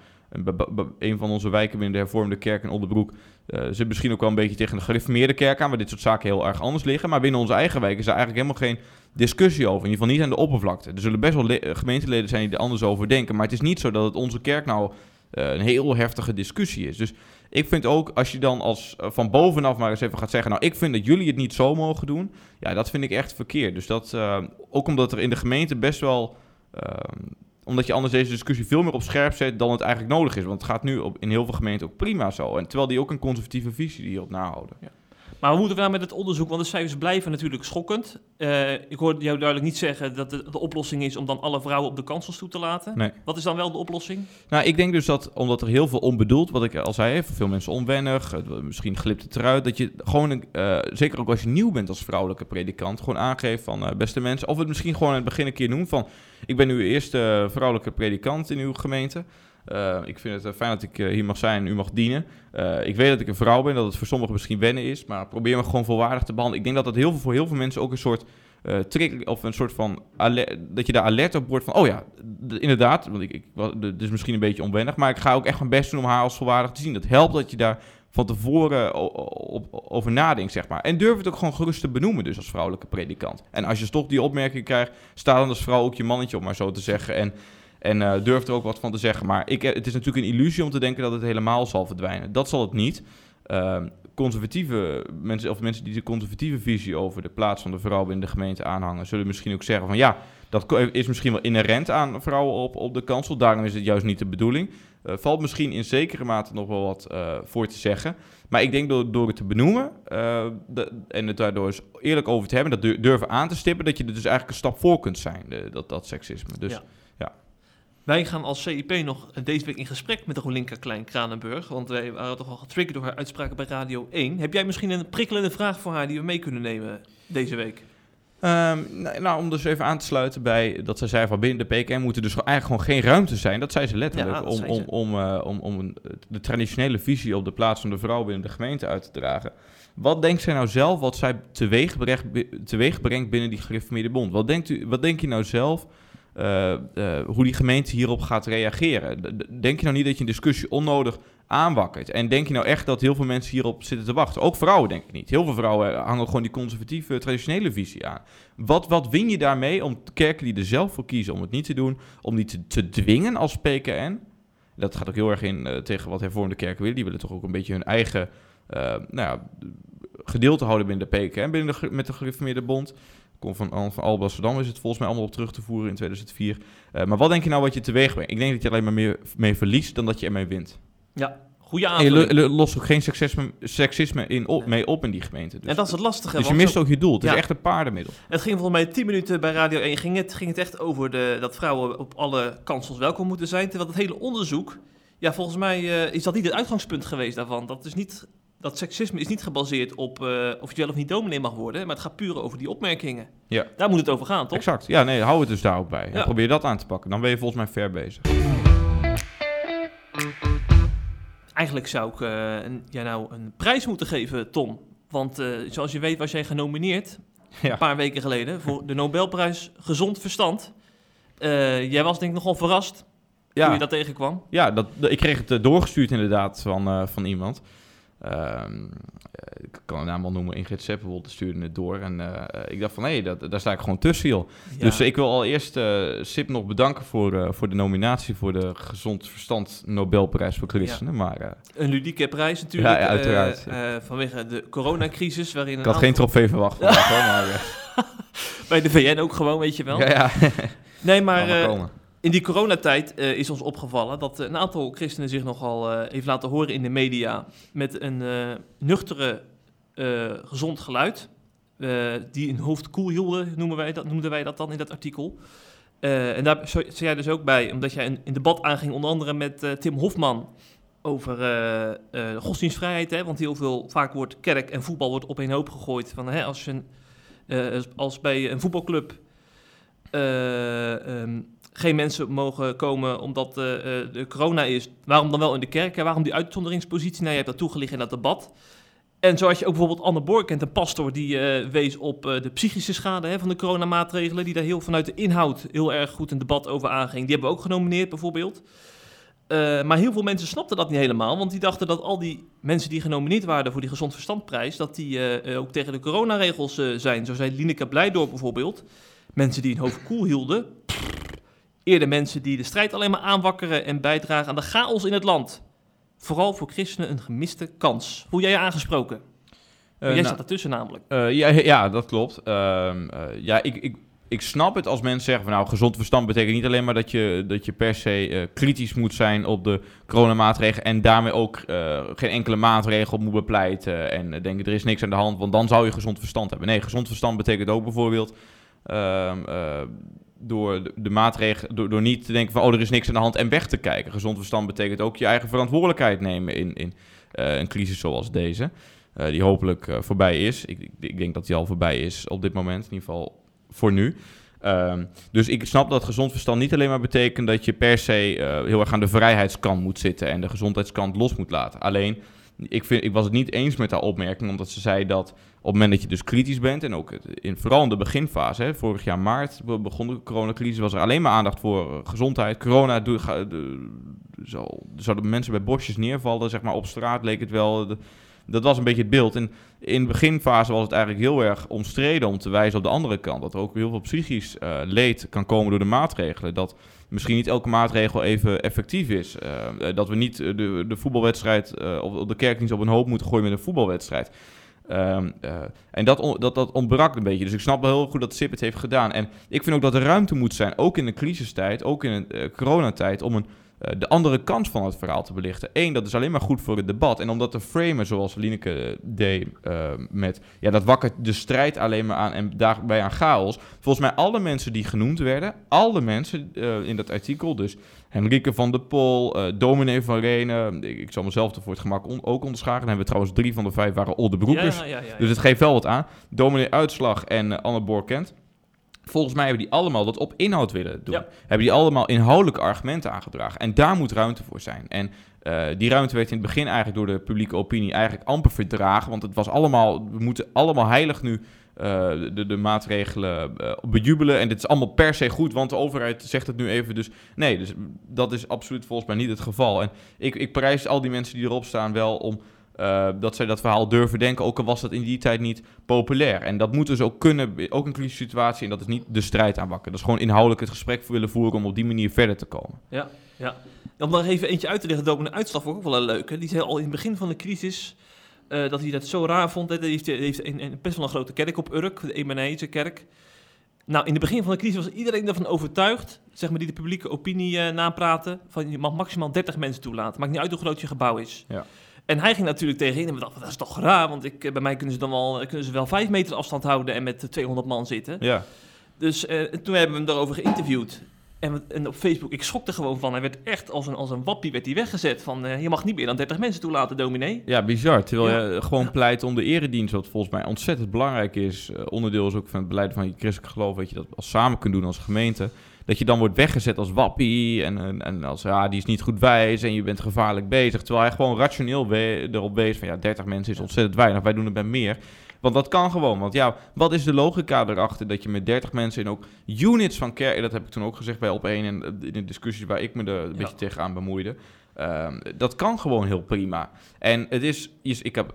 een van onze wijken binnen de hervormde kerk in Oldenbroek uh, zit misschien ook wel een beetje tegen de gereformeerde kerk aan, waar dit soort zaken heel erg anders liggen. Maar binnen onze eigen wijk is er eigenlijk helemaal geen discussie over. In ieder geval niet aan de oppervlakte. Er zullen best wel gemeenteleden zijn die er anders over denken. Maar het is niet zo dat het onze kerk nou uh, een heel heftige discussie is. Dus ik vind ook, als je dan als van bovenaf maar eens even gaat zeggen... nou, ik vind dat jullie het niet zo mogen doen... ja, dat vind ik echt verkeerd. Dus dat, ook omdat er in de gemeente best wel omdat je anders deze discussie veel meer op scherp zet dan het eigenlijk nodig is. Want het gaat nu op, in heel veel gemeenten ook prima zo. En terwijl die ook een conservatieve visie hierop nahouden. Ja. Maar we moeten wel met het onderzoek, want de cijfers blijven natuurlijk schokkend. Uh, ik hoorde jou duidelijk niet zeggen dat de, de, oplossing is om dan alle vrouwen op de kansels toe te laten. Nee. Wat is dan wel de oplossing? Nou, ik denk dus dat, omdat er heel veel onbedoeld, wat ik al zei, voor veel mensen onwennig, misschien glipt het eruit, dat je gewoon, uh, zeker ook als je nieuw bent als vrouwelijke predikant, gewoon aangeeft van uh, beste mensen, of het misschien gewoon in het begin een keer noemen van, ik ben uw eerste vrouwelijke predikant in uw gemeente. Uh, ik vind het fijn dat ik uh, hier mag zijn u mag dienen. Uh, ik weet dat ik een vrouw ben, dat het voor sommigen misschien wennen is, maar probeer me gewoon volwaardig te behandelen. Ik denk dat dat heel veel, voor heel veel mensen ook een soort trick of een soort van dat je daar alert op wordt van, oh ja, inderdaad, want ik, ik, het is misschien een beetje onwennig, maar ik ga ook echt mijn best doen om haar als volwaardig te zien. Dat helpt dat je daar van tevoren over nadenkt, zeg maar. En durf het ook gewoon gerust te benoemen, dus als vrouwelijke predikant. En als je toch die opmerking krijgt, sta dan als vrouw ook je mannetje, om maar zo te zeggen. En en uh, durft er ook wat van te zeggen. Maar ik, het is natuurlijk een illusie om te denken dat het helemaal zal verdwijnen. Dat zal het niet. Uh, conservatieve mensen, of mensen die de conservatieve visie over de plaats van de vrouw in de gemeente aanhangen, zullen misschien ook zeggen van ja, Dat is misschien wel inherent aan vrouwen op, op de kansel. Daarom is het juist niet de bedoeling. Eh, valt misschien in zekere mate nog wel wat eh, voor te zeggen. Maar ik denk door, door het te benoemen eh, en het daardoor eens eerlijk over te hebben, dat dur- durven aan te stippen, dat je er dus eigenlijk een stap voor kunt zijn, dat, dat seksisme. Dus Ja. Wij gaan als CIP nog deze week in gesprek met de Rolinka Klein-Kranenburg. Want wij waren toch al getriggerd door haar uitspraken bij Radio 1. Heb jij misschien een prikkelende vraag voor haar die we mee kunnen nemen deze week? Ehm, nou, om dus even aan te sluiten bij dat zij zei van binnen de PKN moet er dus eigenlijk gewoon geen ruimte zijn. Dat zei ze letterlijk. Ja, dat om, zei om, ze. om, eh, om, om de traditionele visie op de plaats van de vrouw binnen de gemeente uit te dragen. Wat denkt zij nou zelf wat zij teweeg brengt, teweeg brengt binnen die gereformeerde bond? Wat denkt, u, wat denk je nou zelf eh, eh, hoe die gemeente hierop gaat reageren? Denk je nou niet dat je een discussie onnodig aanwakkert? En denk je nou echt dat heel veel mensen hierop zitten te wachten? Ook vrouwen denk ik niet. Heel veel vrouwen hangen gewoon die conservatieve, traditionele visie aan. Wat, wat win je daarmee om kerken die er zelf voor kiezen om het niet te doen, om die te, te dwingen als PKN? Dat gaat ook heel erg in eh, tegen wat hervormde kerken willen. Die willen toch ook een beetje hun eigen eh, nou ja, gedeelte houden binnen de PKN, binnen de, met de gereformeerde bond. Kom van, van Alblasserdam is het volgens mij allemaal op terug te voeren in 2004. Eh, maar wat denk je nou wat je teweeg brengt? Ik denk dat je alleen maar meer mee verliest dan dat je ermee wint. Ja, goede En je aanvulling. lo- lost ook geen seksisme, seksisme in op, Nee. mee op in die gemeente. Dus, en dat is het lastige. dus je mist ook je doel. Het Ja. is echt een paardenmiddel. Het ging volgens mij 10 minuten bij Radio 1. Ging het, ging het echt over de, dat vrouwen op alle kansels welkom moeten zijn. Terwijl het hele onderzoek, ja, volgens mij eh, is dat niet het uitgangspunt geweest daarvan. Dat, is niet, dat seksisme is niet gebaseerd op eh, of je wel of niet dominee mag worden. Maar het gaat puur over die opmerkingen. Ja. Daar moet het over gaan, toch? Exact. Ja, nee, hou het dus daar ook bij. En probeer dat aan te pakken. Dan ben je volgens mij ver bezig. Eigenlijk zou ik eh, een, jij nou een prijs moeten geven, Tom. Want eh, zoals je weet was jij genomineerd Ja. een paar weken geleden voor de Nobelprijs Gezond Verstand. Eh, jij was denk ik nogal verrast toen Ja, je dat tegenkwam. ja dat, ik kreeg het eh, doorgestuurd inderdaad van, eh, van iemand. Ehm, eh, ik kan de naam wel noemen, Ingrid Seppelwold stuurde het door. En eh, ik dacht van, hé, dat daar sta ik gewoon tussen, joh. Ja. Dus ik wil allereerst eh SIP nog bedanken voor, eh, voor de nominatie voor de Gezond Verstand Nobelprijs voor Christenen. Maar eh, Een ludieke prijs natuurlijk. Ja, uiteraard. eh, eh, vanwege de coronacrisis, waarin ik een had geen trofee verwacht vandaag, hoor. Maar, eh, bij de VN ook gewoon, weet je wel. ja, ja. Nee, maar Eh, in die coronatijd eh, is ons opgevallen dat een aantal christenen zich nogal eh heeft laten horen in de media met een eh, nuchtere, eh, gezond geluid. eh, die een hoofd koel hielden, noemen wij dat, noemden wij dat dan in dat artikel. Eh, en daar zei jij dus ook bij, omdat jij een, een debat aanging, onder andere met eh, Tim Hofman, over eh, eh, godsdienstvrijheid. Hè? Want heel veel, vaak wordt kerk en voetbal wordt op één hoop gegooid. Van, hè, als, je een, eh, als- bij een voetbalclub eh, ehm, geen mensen mogen komen omdat eh, eh, de corona is, waarom dan wel in de kerk? En waarom die uitzonderingspositie? Nou, je hebt dat toegelicht in dat debat. En zoals je ook bijvoorbeeld Anne Bork kent, een pastor die eh, wees op de psychische schade hè, van de coronamaatregelen, die daar heel vanuit de inhoud heel erg goed een debat over aanging. Die hebben we ook genomineerd bijvoorbeeld. Maar heel veel mensen snapten dat niet helemaal, want die dachten dat al die mensen die genomineerd waren voor die gezond verstandprijs, dat die ook tegen de coronaregels zijn. Zo zei Lineke Blijdorp bijvoorbeeld. Mensen die hun hoofd koel hielden. Eerder mensen die de strijd alleen maar aanwakkeren en bijdragen aan de chaos in het land. Vooral voor christenen een gemiste kans. Hoe jij je aangesproken? Eh, jij nou, staat ertussen namelijk. Eh, ja, ja, dat klopt. Ehm, eh, ja, ik, ik, ik snap het als mensen zeggen van nou, gezond verstand betekent niet alleen maar dat je, dat je per se kritisch moet zijn op de coronamaatregelen en daarmee ook geen enkele maatregel moet bepleiten en denken er is niks aan de hand, want dan zou je gezond verstand hebben. Nee, gezond verstand betekent ook bijvoorbeeld ehm, eh, door de, maatregelen, door, niet te denken van oh, er is niks aan de hand en weg te kijken. Gezond verstand betekent ook je eigen verantwoordelijkheid nemen in, in eh, een crisis zoals deze. eh, die hopelijk eh, voorbij is. Ik, ik, ik denk dat die al voorbij is op dit moment, in ieder geval voor nu. Ehm, dus ik snap dat gezond verstand niet alleen maar betekent dat je per se heel erg aan de vrijheidskant moet zitten en de gezondheidskant los moet laten. Alleen, ik, vind, ik was het niet eens met haar opmerking, omdat ze zei dat op het moment dat je dus kritisch bent, en ook in, vooral in de beginfase, hè, vorig jaar maart be- begon de coronacrisis, was er alleen maar aandacht voor eh, gezondheid. Corona zal, zouden mensen bij bosjes neervallen, zeg maar, op straat leek het wel. Dat was een beetje het beeld. En in de beginfase was het eigenlijk heel erg omstreden om te wijzen op de andere kant. Dat er ook heel veel psychisch eh, leed kan komen door de maatregelen. Dat misschien niet elke maatregel even effectief is. Eh, eh, dat we niet eh, de, de voetbalwedstrijd of de kerkdienst op een hoop moeten gooien met een voetbalwedstrijd. Ehm, eh, en dat, dat, dat ontbrak een beetje. Dus ik snap wel heel goed dat SIP het heeft gedaan. En ik vind ook dat er ruimte moet zijn, ook in de crisistijd, ook in de eh, coronatijd, om een, de andere kant van het verhaal te belichten. Eén, dat is alleen maar goed voor het debat. En omdat de framen, zoals Lineke eh, deed eh, met... Ja, dat wakkert de strijd alleen maar aan en daarbij aan chaos. Volgens mij alle mensen die genoemd werden, alle mensen eh, in dat artikel, dus Henrike van der Pol, eh dominee van Renen, ik, ik zal mezelf er voor het gemak on- ook onderscharen. Dan hebben we trouwens drie van de vijf waren Oldebroekers. Ja, ja, ja, ja. Dus het geeft wel wat aan. Dominee Uitslag en eh, Anne Boer-Kent. Volgens mij hebben die allemaal dat op inhoud willen doen. Ja. Hebben die allemaal inhoudelijke argumenten aangedragen. En daar moet ruimte voor zijn. En eh, die ruimte werd in het begin eigenlijk door de publieke opinie eigenlijk amper verdragen. Want het was allemaal, we moeten allemaal heilig nu eh, de, de maatregelen eh, bejubelen. En dit is allemaal per se goed, want de overheid zegt het nu even. Dus nee, dus dat is absoluut volgens mij niet het geval. En ik, ik prijs al die mensen die erop staan wel om eh, dat zij dat verhaal durven denken, ook al was dat in die tijd niet populair. En dat moeten ze ook kunnen, ook in een situatie, en dat is niet de strijd aanwakken. Dat is gewoon inhoudelijk het gesprek willen voeren om op die manier verder te komen. Ja, ja. Om nog even eentje uit te leggen, vond ik ook wel een leuke. Die zei al in het begin van de crisis eh, dat hij dat zo raar vond. Hè. Die heeft, heeft een, een- best wel een grote kerk op Urk, de Emanese kerk. Nou, in het begin van de crisis was iedereen ervan overtuigd, zeg maar, die de publieke opinie napraten, van je mag maximaal 30 mensen toelaten. Maakt niet uit hoe groot je gebouw is. Ja. En hij ging natuurlijk tegenin en we dachten, dat is toch raar, want ik, eh, bij mij kunnen ze dan wel, kunnen ze wel 5 meter afstand houden en met eh, 200 man zitten. Ja, Dus eh, toen hebben we hem daarover geïnterviewd. En, we- en op Facebook, ik schrok er gewoon van. Hij werd echt als een, als een wappie werd hij weggezet. Van, eh, je mag niet meer dan 30 mensen toelaten, dominee. ja bizar. Terwijl Ja. je gewoon pleit om de eredienst, wat volgens mij ontzettend belangrijk is. eh, onderdeel is ook van het beleid van je christelijk geloof, dat je dat als samen kunt doen als gemeente. Dat je dan wordt weggezet als wappie en, en, en als ja, die is niet goed wijs en je bent gevaarlijk bezig. Terwijl hij gewoon rationeel erop wees van ja, 30 mensen is ontzettend weinig, wij doen het bij meer. Want dat kan gewoon. Want ja, wat is de logica erachter dat je met 30 mensen in ook units van kerk... Dat heb ik toen ook gezegd bij op één en in de discussies waar ik me er een Ja. beetje tegenaan bemoeide. Ehm, dat kan gewoon heel prima. En het is, is ik heb,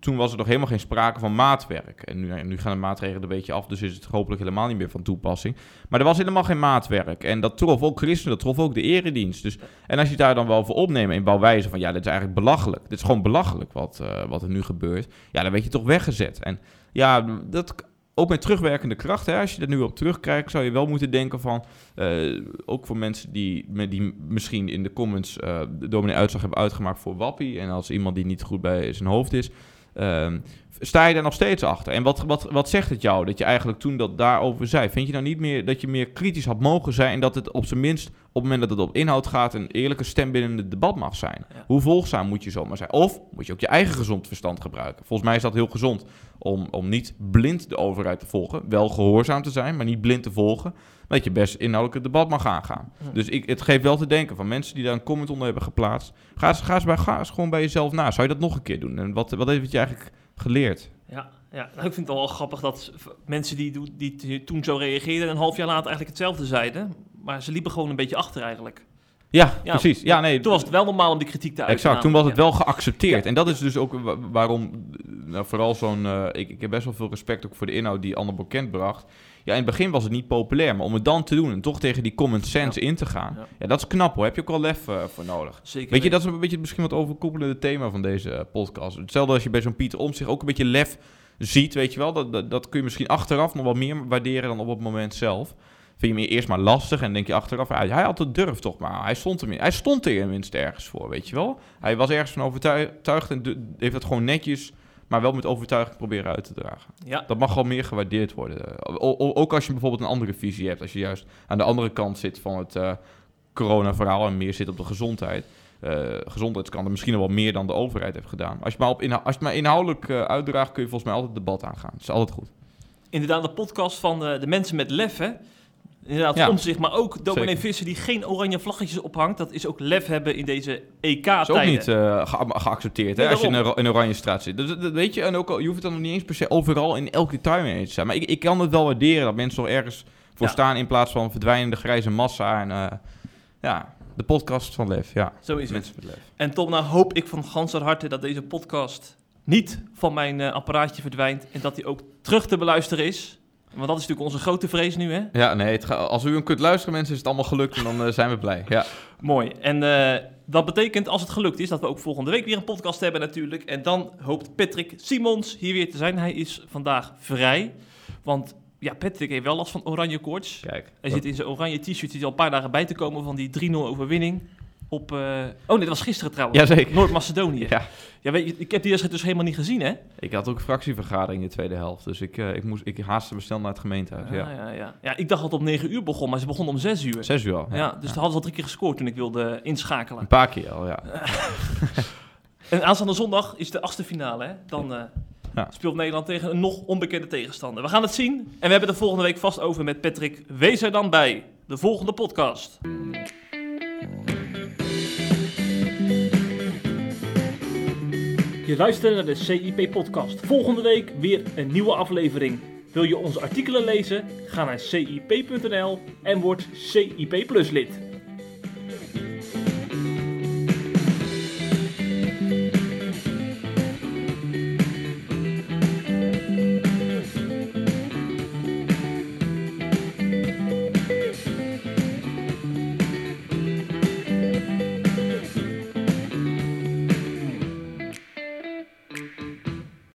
toen was er nog helemaal geen sprake van maatwerk. En nu, nu gaan de maatregelen een beetje af, dus is het hopelijk helemaal niet meer van toepassing. Maar er was helemaal geen maatwerk. En dat trof ook christenen, dat trof ook de eredienst. Dus, en als je daar dan wel voor opneemt in bouwwijze van... ja, dit is eigenlijk belachelijk. Dit is gewoon belachelijk wat, eh, wat er nu gebeurt. Ja, dan werd je toch weggezet. En ja, dat... Ook met terugwerkende kracht, hè, als je er nu op terugkijkt, zou je wel moeten denken van, eh, ook voor mensen die, die misschien in de comments eh, de dominee uitslag hebben uitgemaakt voor Wappie, en als iemand die niet goed bij zijn hoofd is, ehm, sta je daar nog steeds achter? En wat, wat, wat zegt het jou dat je eigenlijk toen dat daarover zei? Vind je nou niet meer dat je meer kritisch had mogen zijn en dat het op zijn minst op het moment dat het op inhoud gaat een eerlijke stem binnen het debat mag zijn? Ja. Hoe volgzaam moet je zomaar zijn? Of moet je ook je eigen gezond verstand gebruiken? Volgens mij is dat heel gezond om, om niet blind de overheid te volgen, wel gehoorzaam te zijn, maar niet blind te volgen. Dat je best inhoudelijk het debat mag aangaan. Dus ik, het geeft wel te denken van mensen die daar een comment onder hebben geplaatst. Ga eens, ga eens, bij, ga eens gewoon bij jezelf na. Zou je dat nog een keer doen? En wat, wat heeft je eigenlijk geleerd? Ja, ja. Nou, ik vind het wel grappig dat mensen die, die toen zo reageerden... een half jaar later eigenlijk hetzelfde zeiden. Maar ze liepen gewoon een beetje achter eigenlijk. Ja, Ja, precies. Ja, nee, Toen was het wel normaal om die kritiek te uiten. Exact, toen was het wel geaccepteerd. En dat is dus ook wa- waarom, nou, vooral zo'n, eh, ik, ik heb best wel veel respect ook voor de inhoud die Anne bekend bracht. Ja, in het begin was het niet populair, maar om het dan te doen en toch tegen die common sense in te gaan, Ja. dat is knap hoor. Heb je ook wel lef eh, voor nodig. Zeker Weet je, dat is een beetje misschien wat overkoepelende thema van deze eh, podcast. Hetzelfde als je bij zo'n Pieter Omtzigt ook een beetje lef ziet, weet je wel. Dat, dat, dat kun je misschien achteraf nog wat meer waarderen dan op het moment zelf. Vind je hem eerst maar lastig en denk je achteraf, hij, hij had het durf toch maar. Hij stond, er, hij stond er ergens voor, weet je wel. Hij was ergens van overtuigd en heeft het gewoon netjes, maar wel met overtuiging proberen uit te dragen. Ja, Dat mag gewoon meer gewaardeerd worden. O- ook als je bijvoorbeeld een andere visie hebt. Als je juist aan de andere kant zit van het eh corona-verhaal en meer zit op de gezondheid. Eh gezondheidskant en misschien nog wel meer dan de overheid heeft gedaan. Als je maar, op inhou- als je maar inhoudelijk eh, uitdraagt, kun je volgens mij altijd debat aangaan. Dat is altijd goed. inderdaad de podcast van de, de mensen met lef, hè. Inderdaad, Ja. om zich, maar ook dominee. Visser die geen oranje vlaggetjes ophangt. Dat is ook lef hebben in deze EK-tijden. Dat is ook niet eh, ge- geaccepteerd hè, als je in een, oranje straat zit. Dus, dat weet je, en ook je hoeft het dan nog niet eens per se overal in elk detail mee eens te zijn. Maar ik, ik kan het wel waarderen dat mensen nog ergens voor Ja. staan in plaats van verdwijnende grijze massa. En eh, ja, de podcast van Lef. Ja, Zo is het. mensen met Lef. En Tom, nou hoop ik van ganser harte dat deze podcast niet van mijn eh, apparaatje verdwijnt. En dat hij ook terug te beluisteren is. Want dat is natuurlijk onze grote vrees nu, hè? Ja, nee, het ga- als u hem kunt luisteren, mensen, is het allemaal gelukt en dan eh, zijn we blij. Ja, Mooi. En eh, Dat betekent, als het gelukt is, dat we ook volgende week weer een podcast hebben natuurlijk. En dan hoopt Patrick Simons hier weer te zijn. Hij is vandaag vrij, want ja, Patrick heeft wel last van oranje koorts. Kijk. Hij zit in zijn oranje t-shirt, zit al een paar dagen bij te komen van die 3-0 overwinning. Op, eh, Oh nee, dat was gisteren trouwens. Jazeker. Noord-Macedonië. Ja. Ja, weet je, ik heb die wedstrijd dus helemaal niet gezien, hè? ik had ook fractievergadering in de tweede helft. Dus ik, eh, ik, moest, ik haastte me snel naar het gemeentehuis. Ja, Ja. ja, ja. ja, ik dacht dat het om 9 uur begon, maar ze begon om 6 uur. Zes uur al. Ja, dus toen hadden ze al drie keer gescoord toen ik wilde inschakelen. Een paar keer al, ja. En aanstaande zondag is de achtste finale. Hè? Dan eh, Ja. speelt Nederland tegen een nog onbekende tegenstander. We gaan het zien. En we hebben de volgende week vast over met Patrick. Wees er dan bij. De volgende podcast. Je luistert naar de CIP-podcast. Volgende week weer een nieuwe aflevering. Wil je onze artikelen lezen? Ga naar cip.nl en word CIP Plus lid.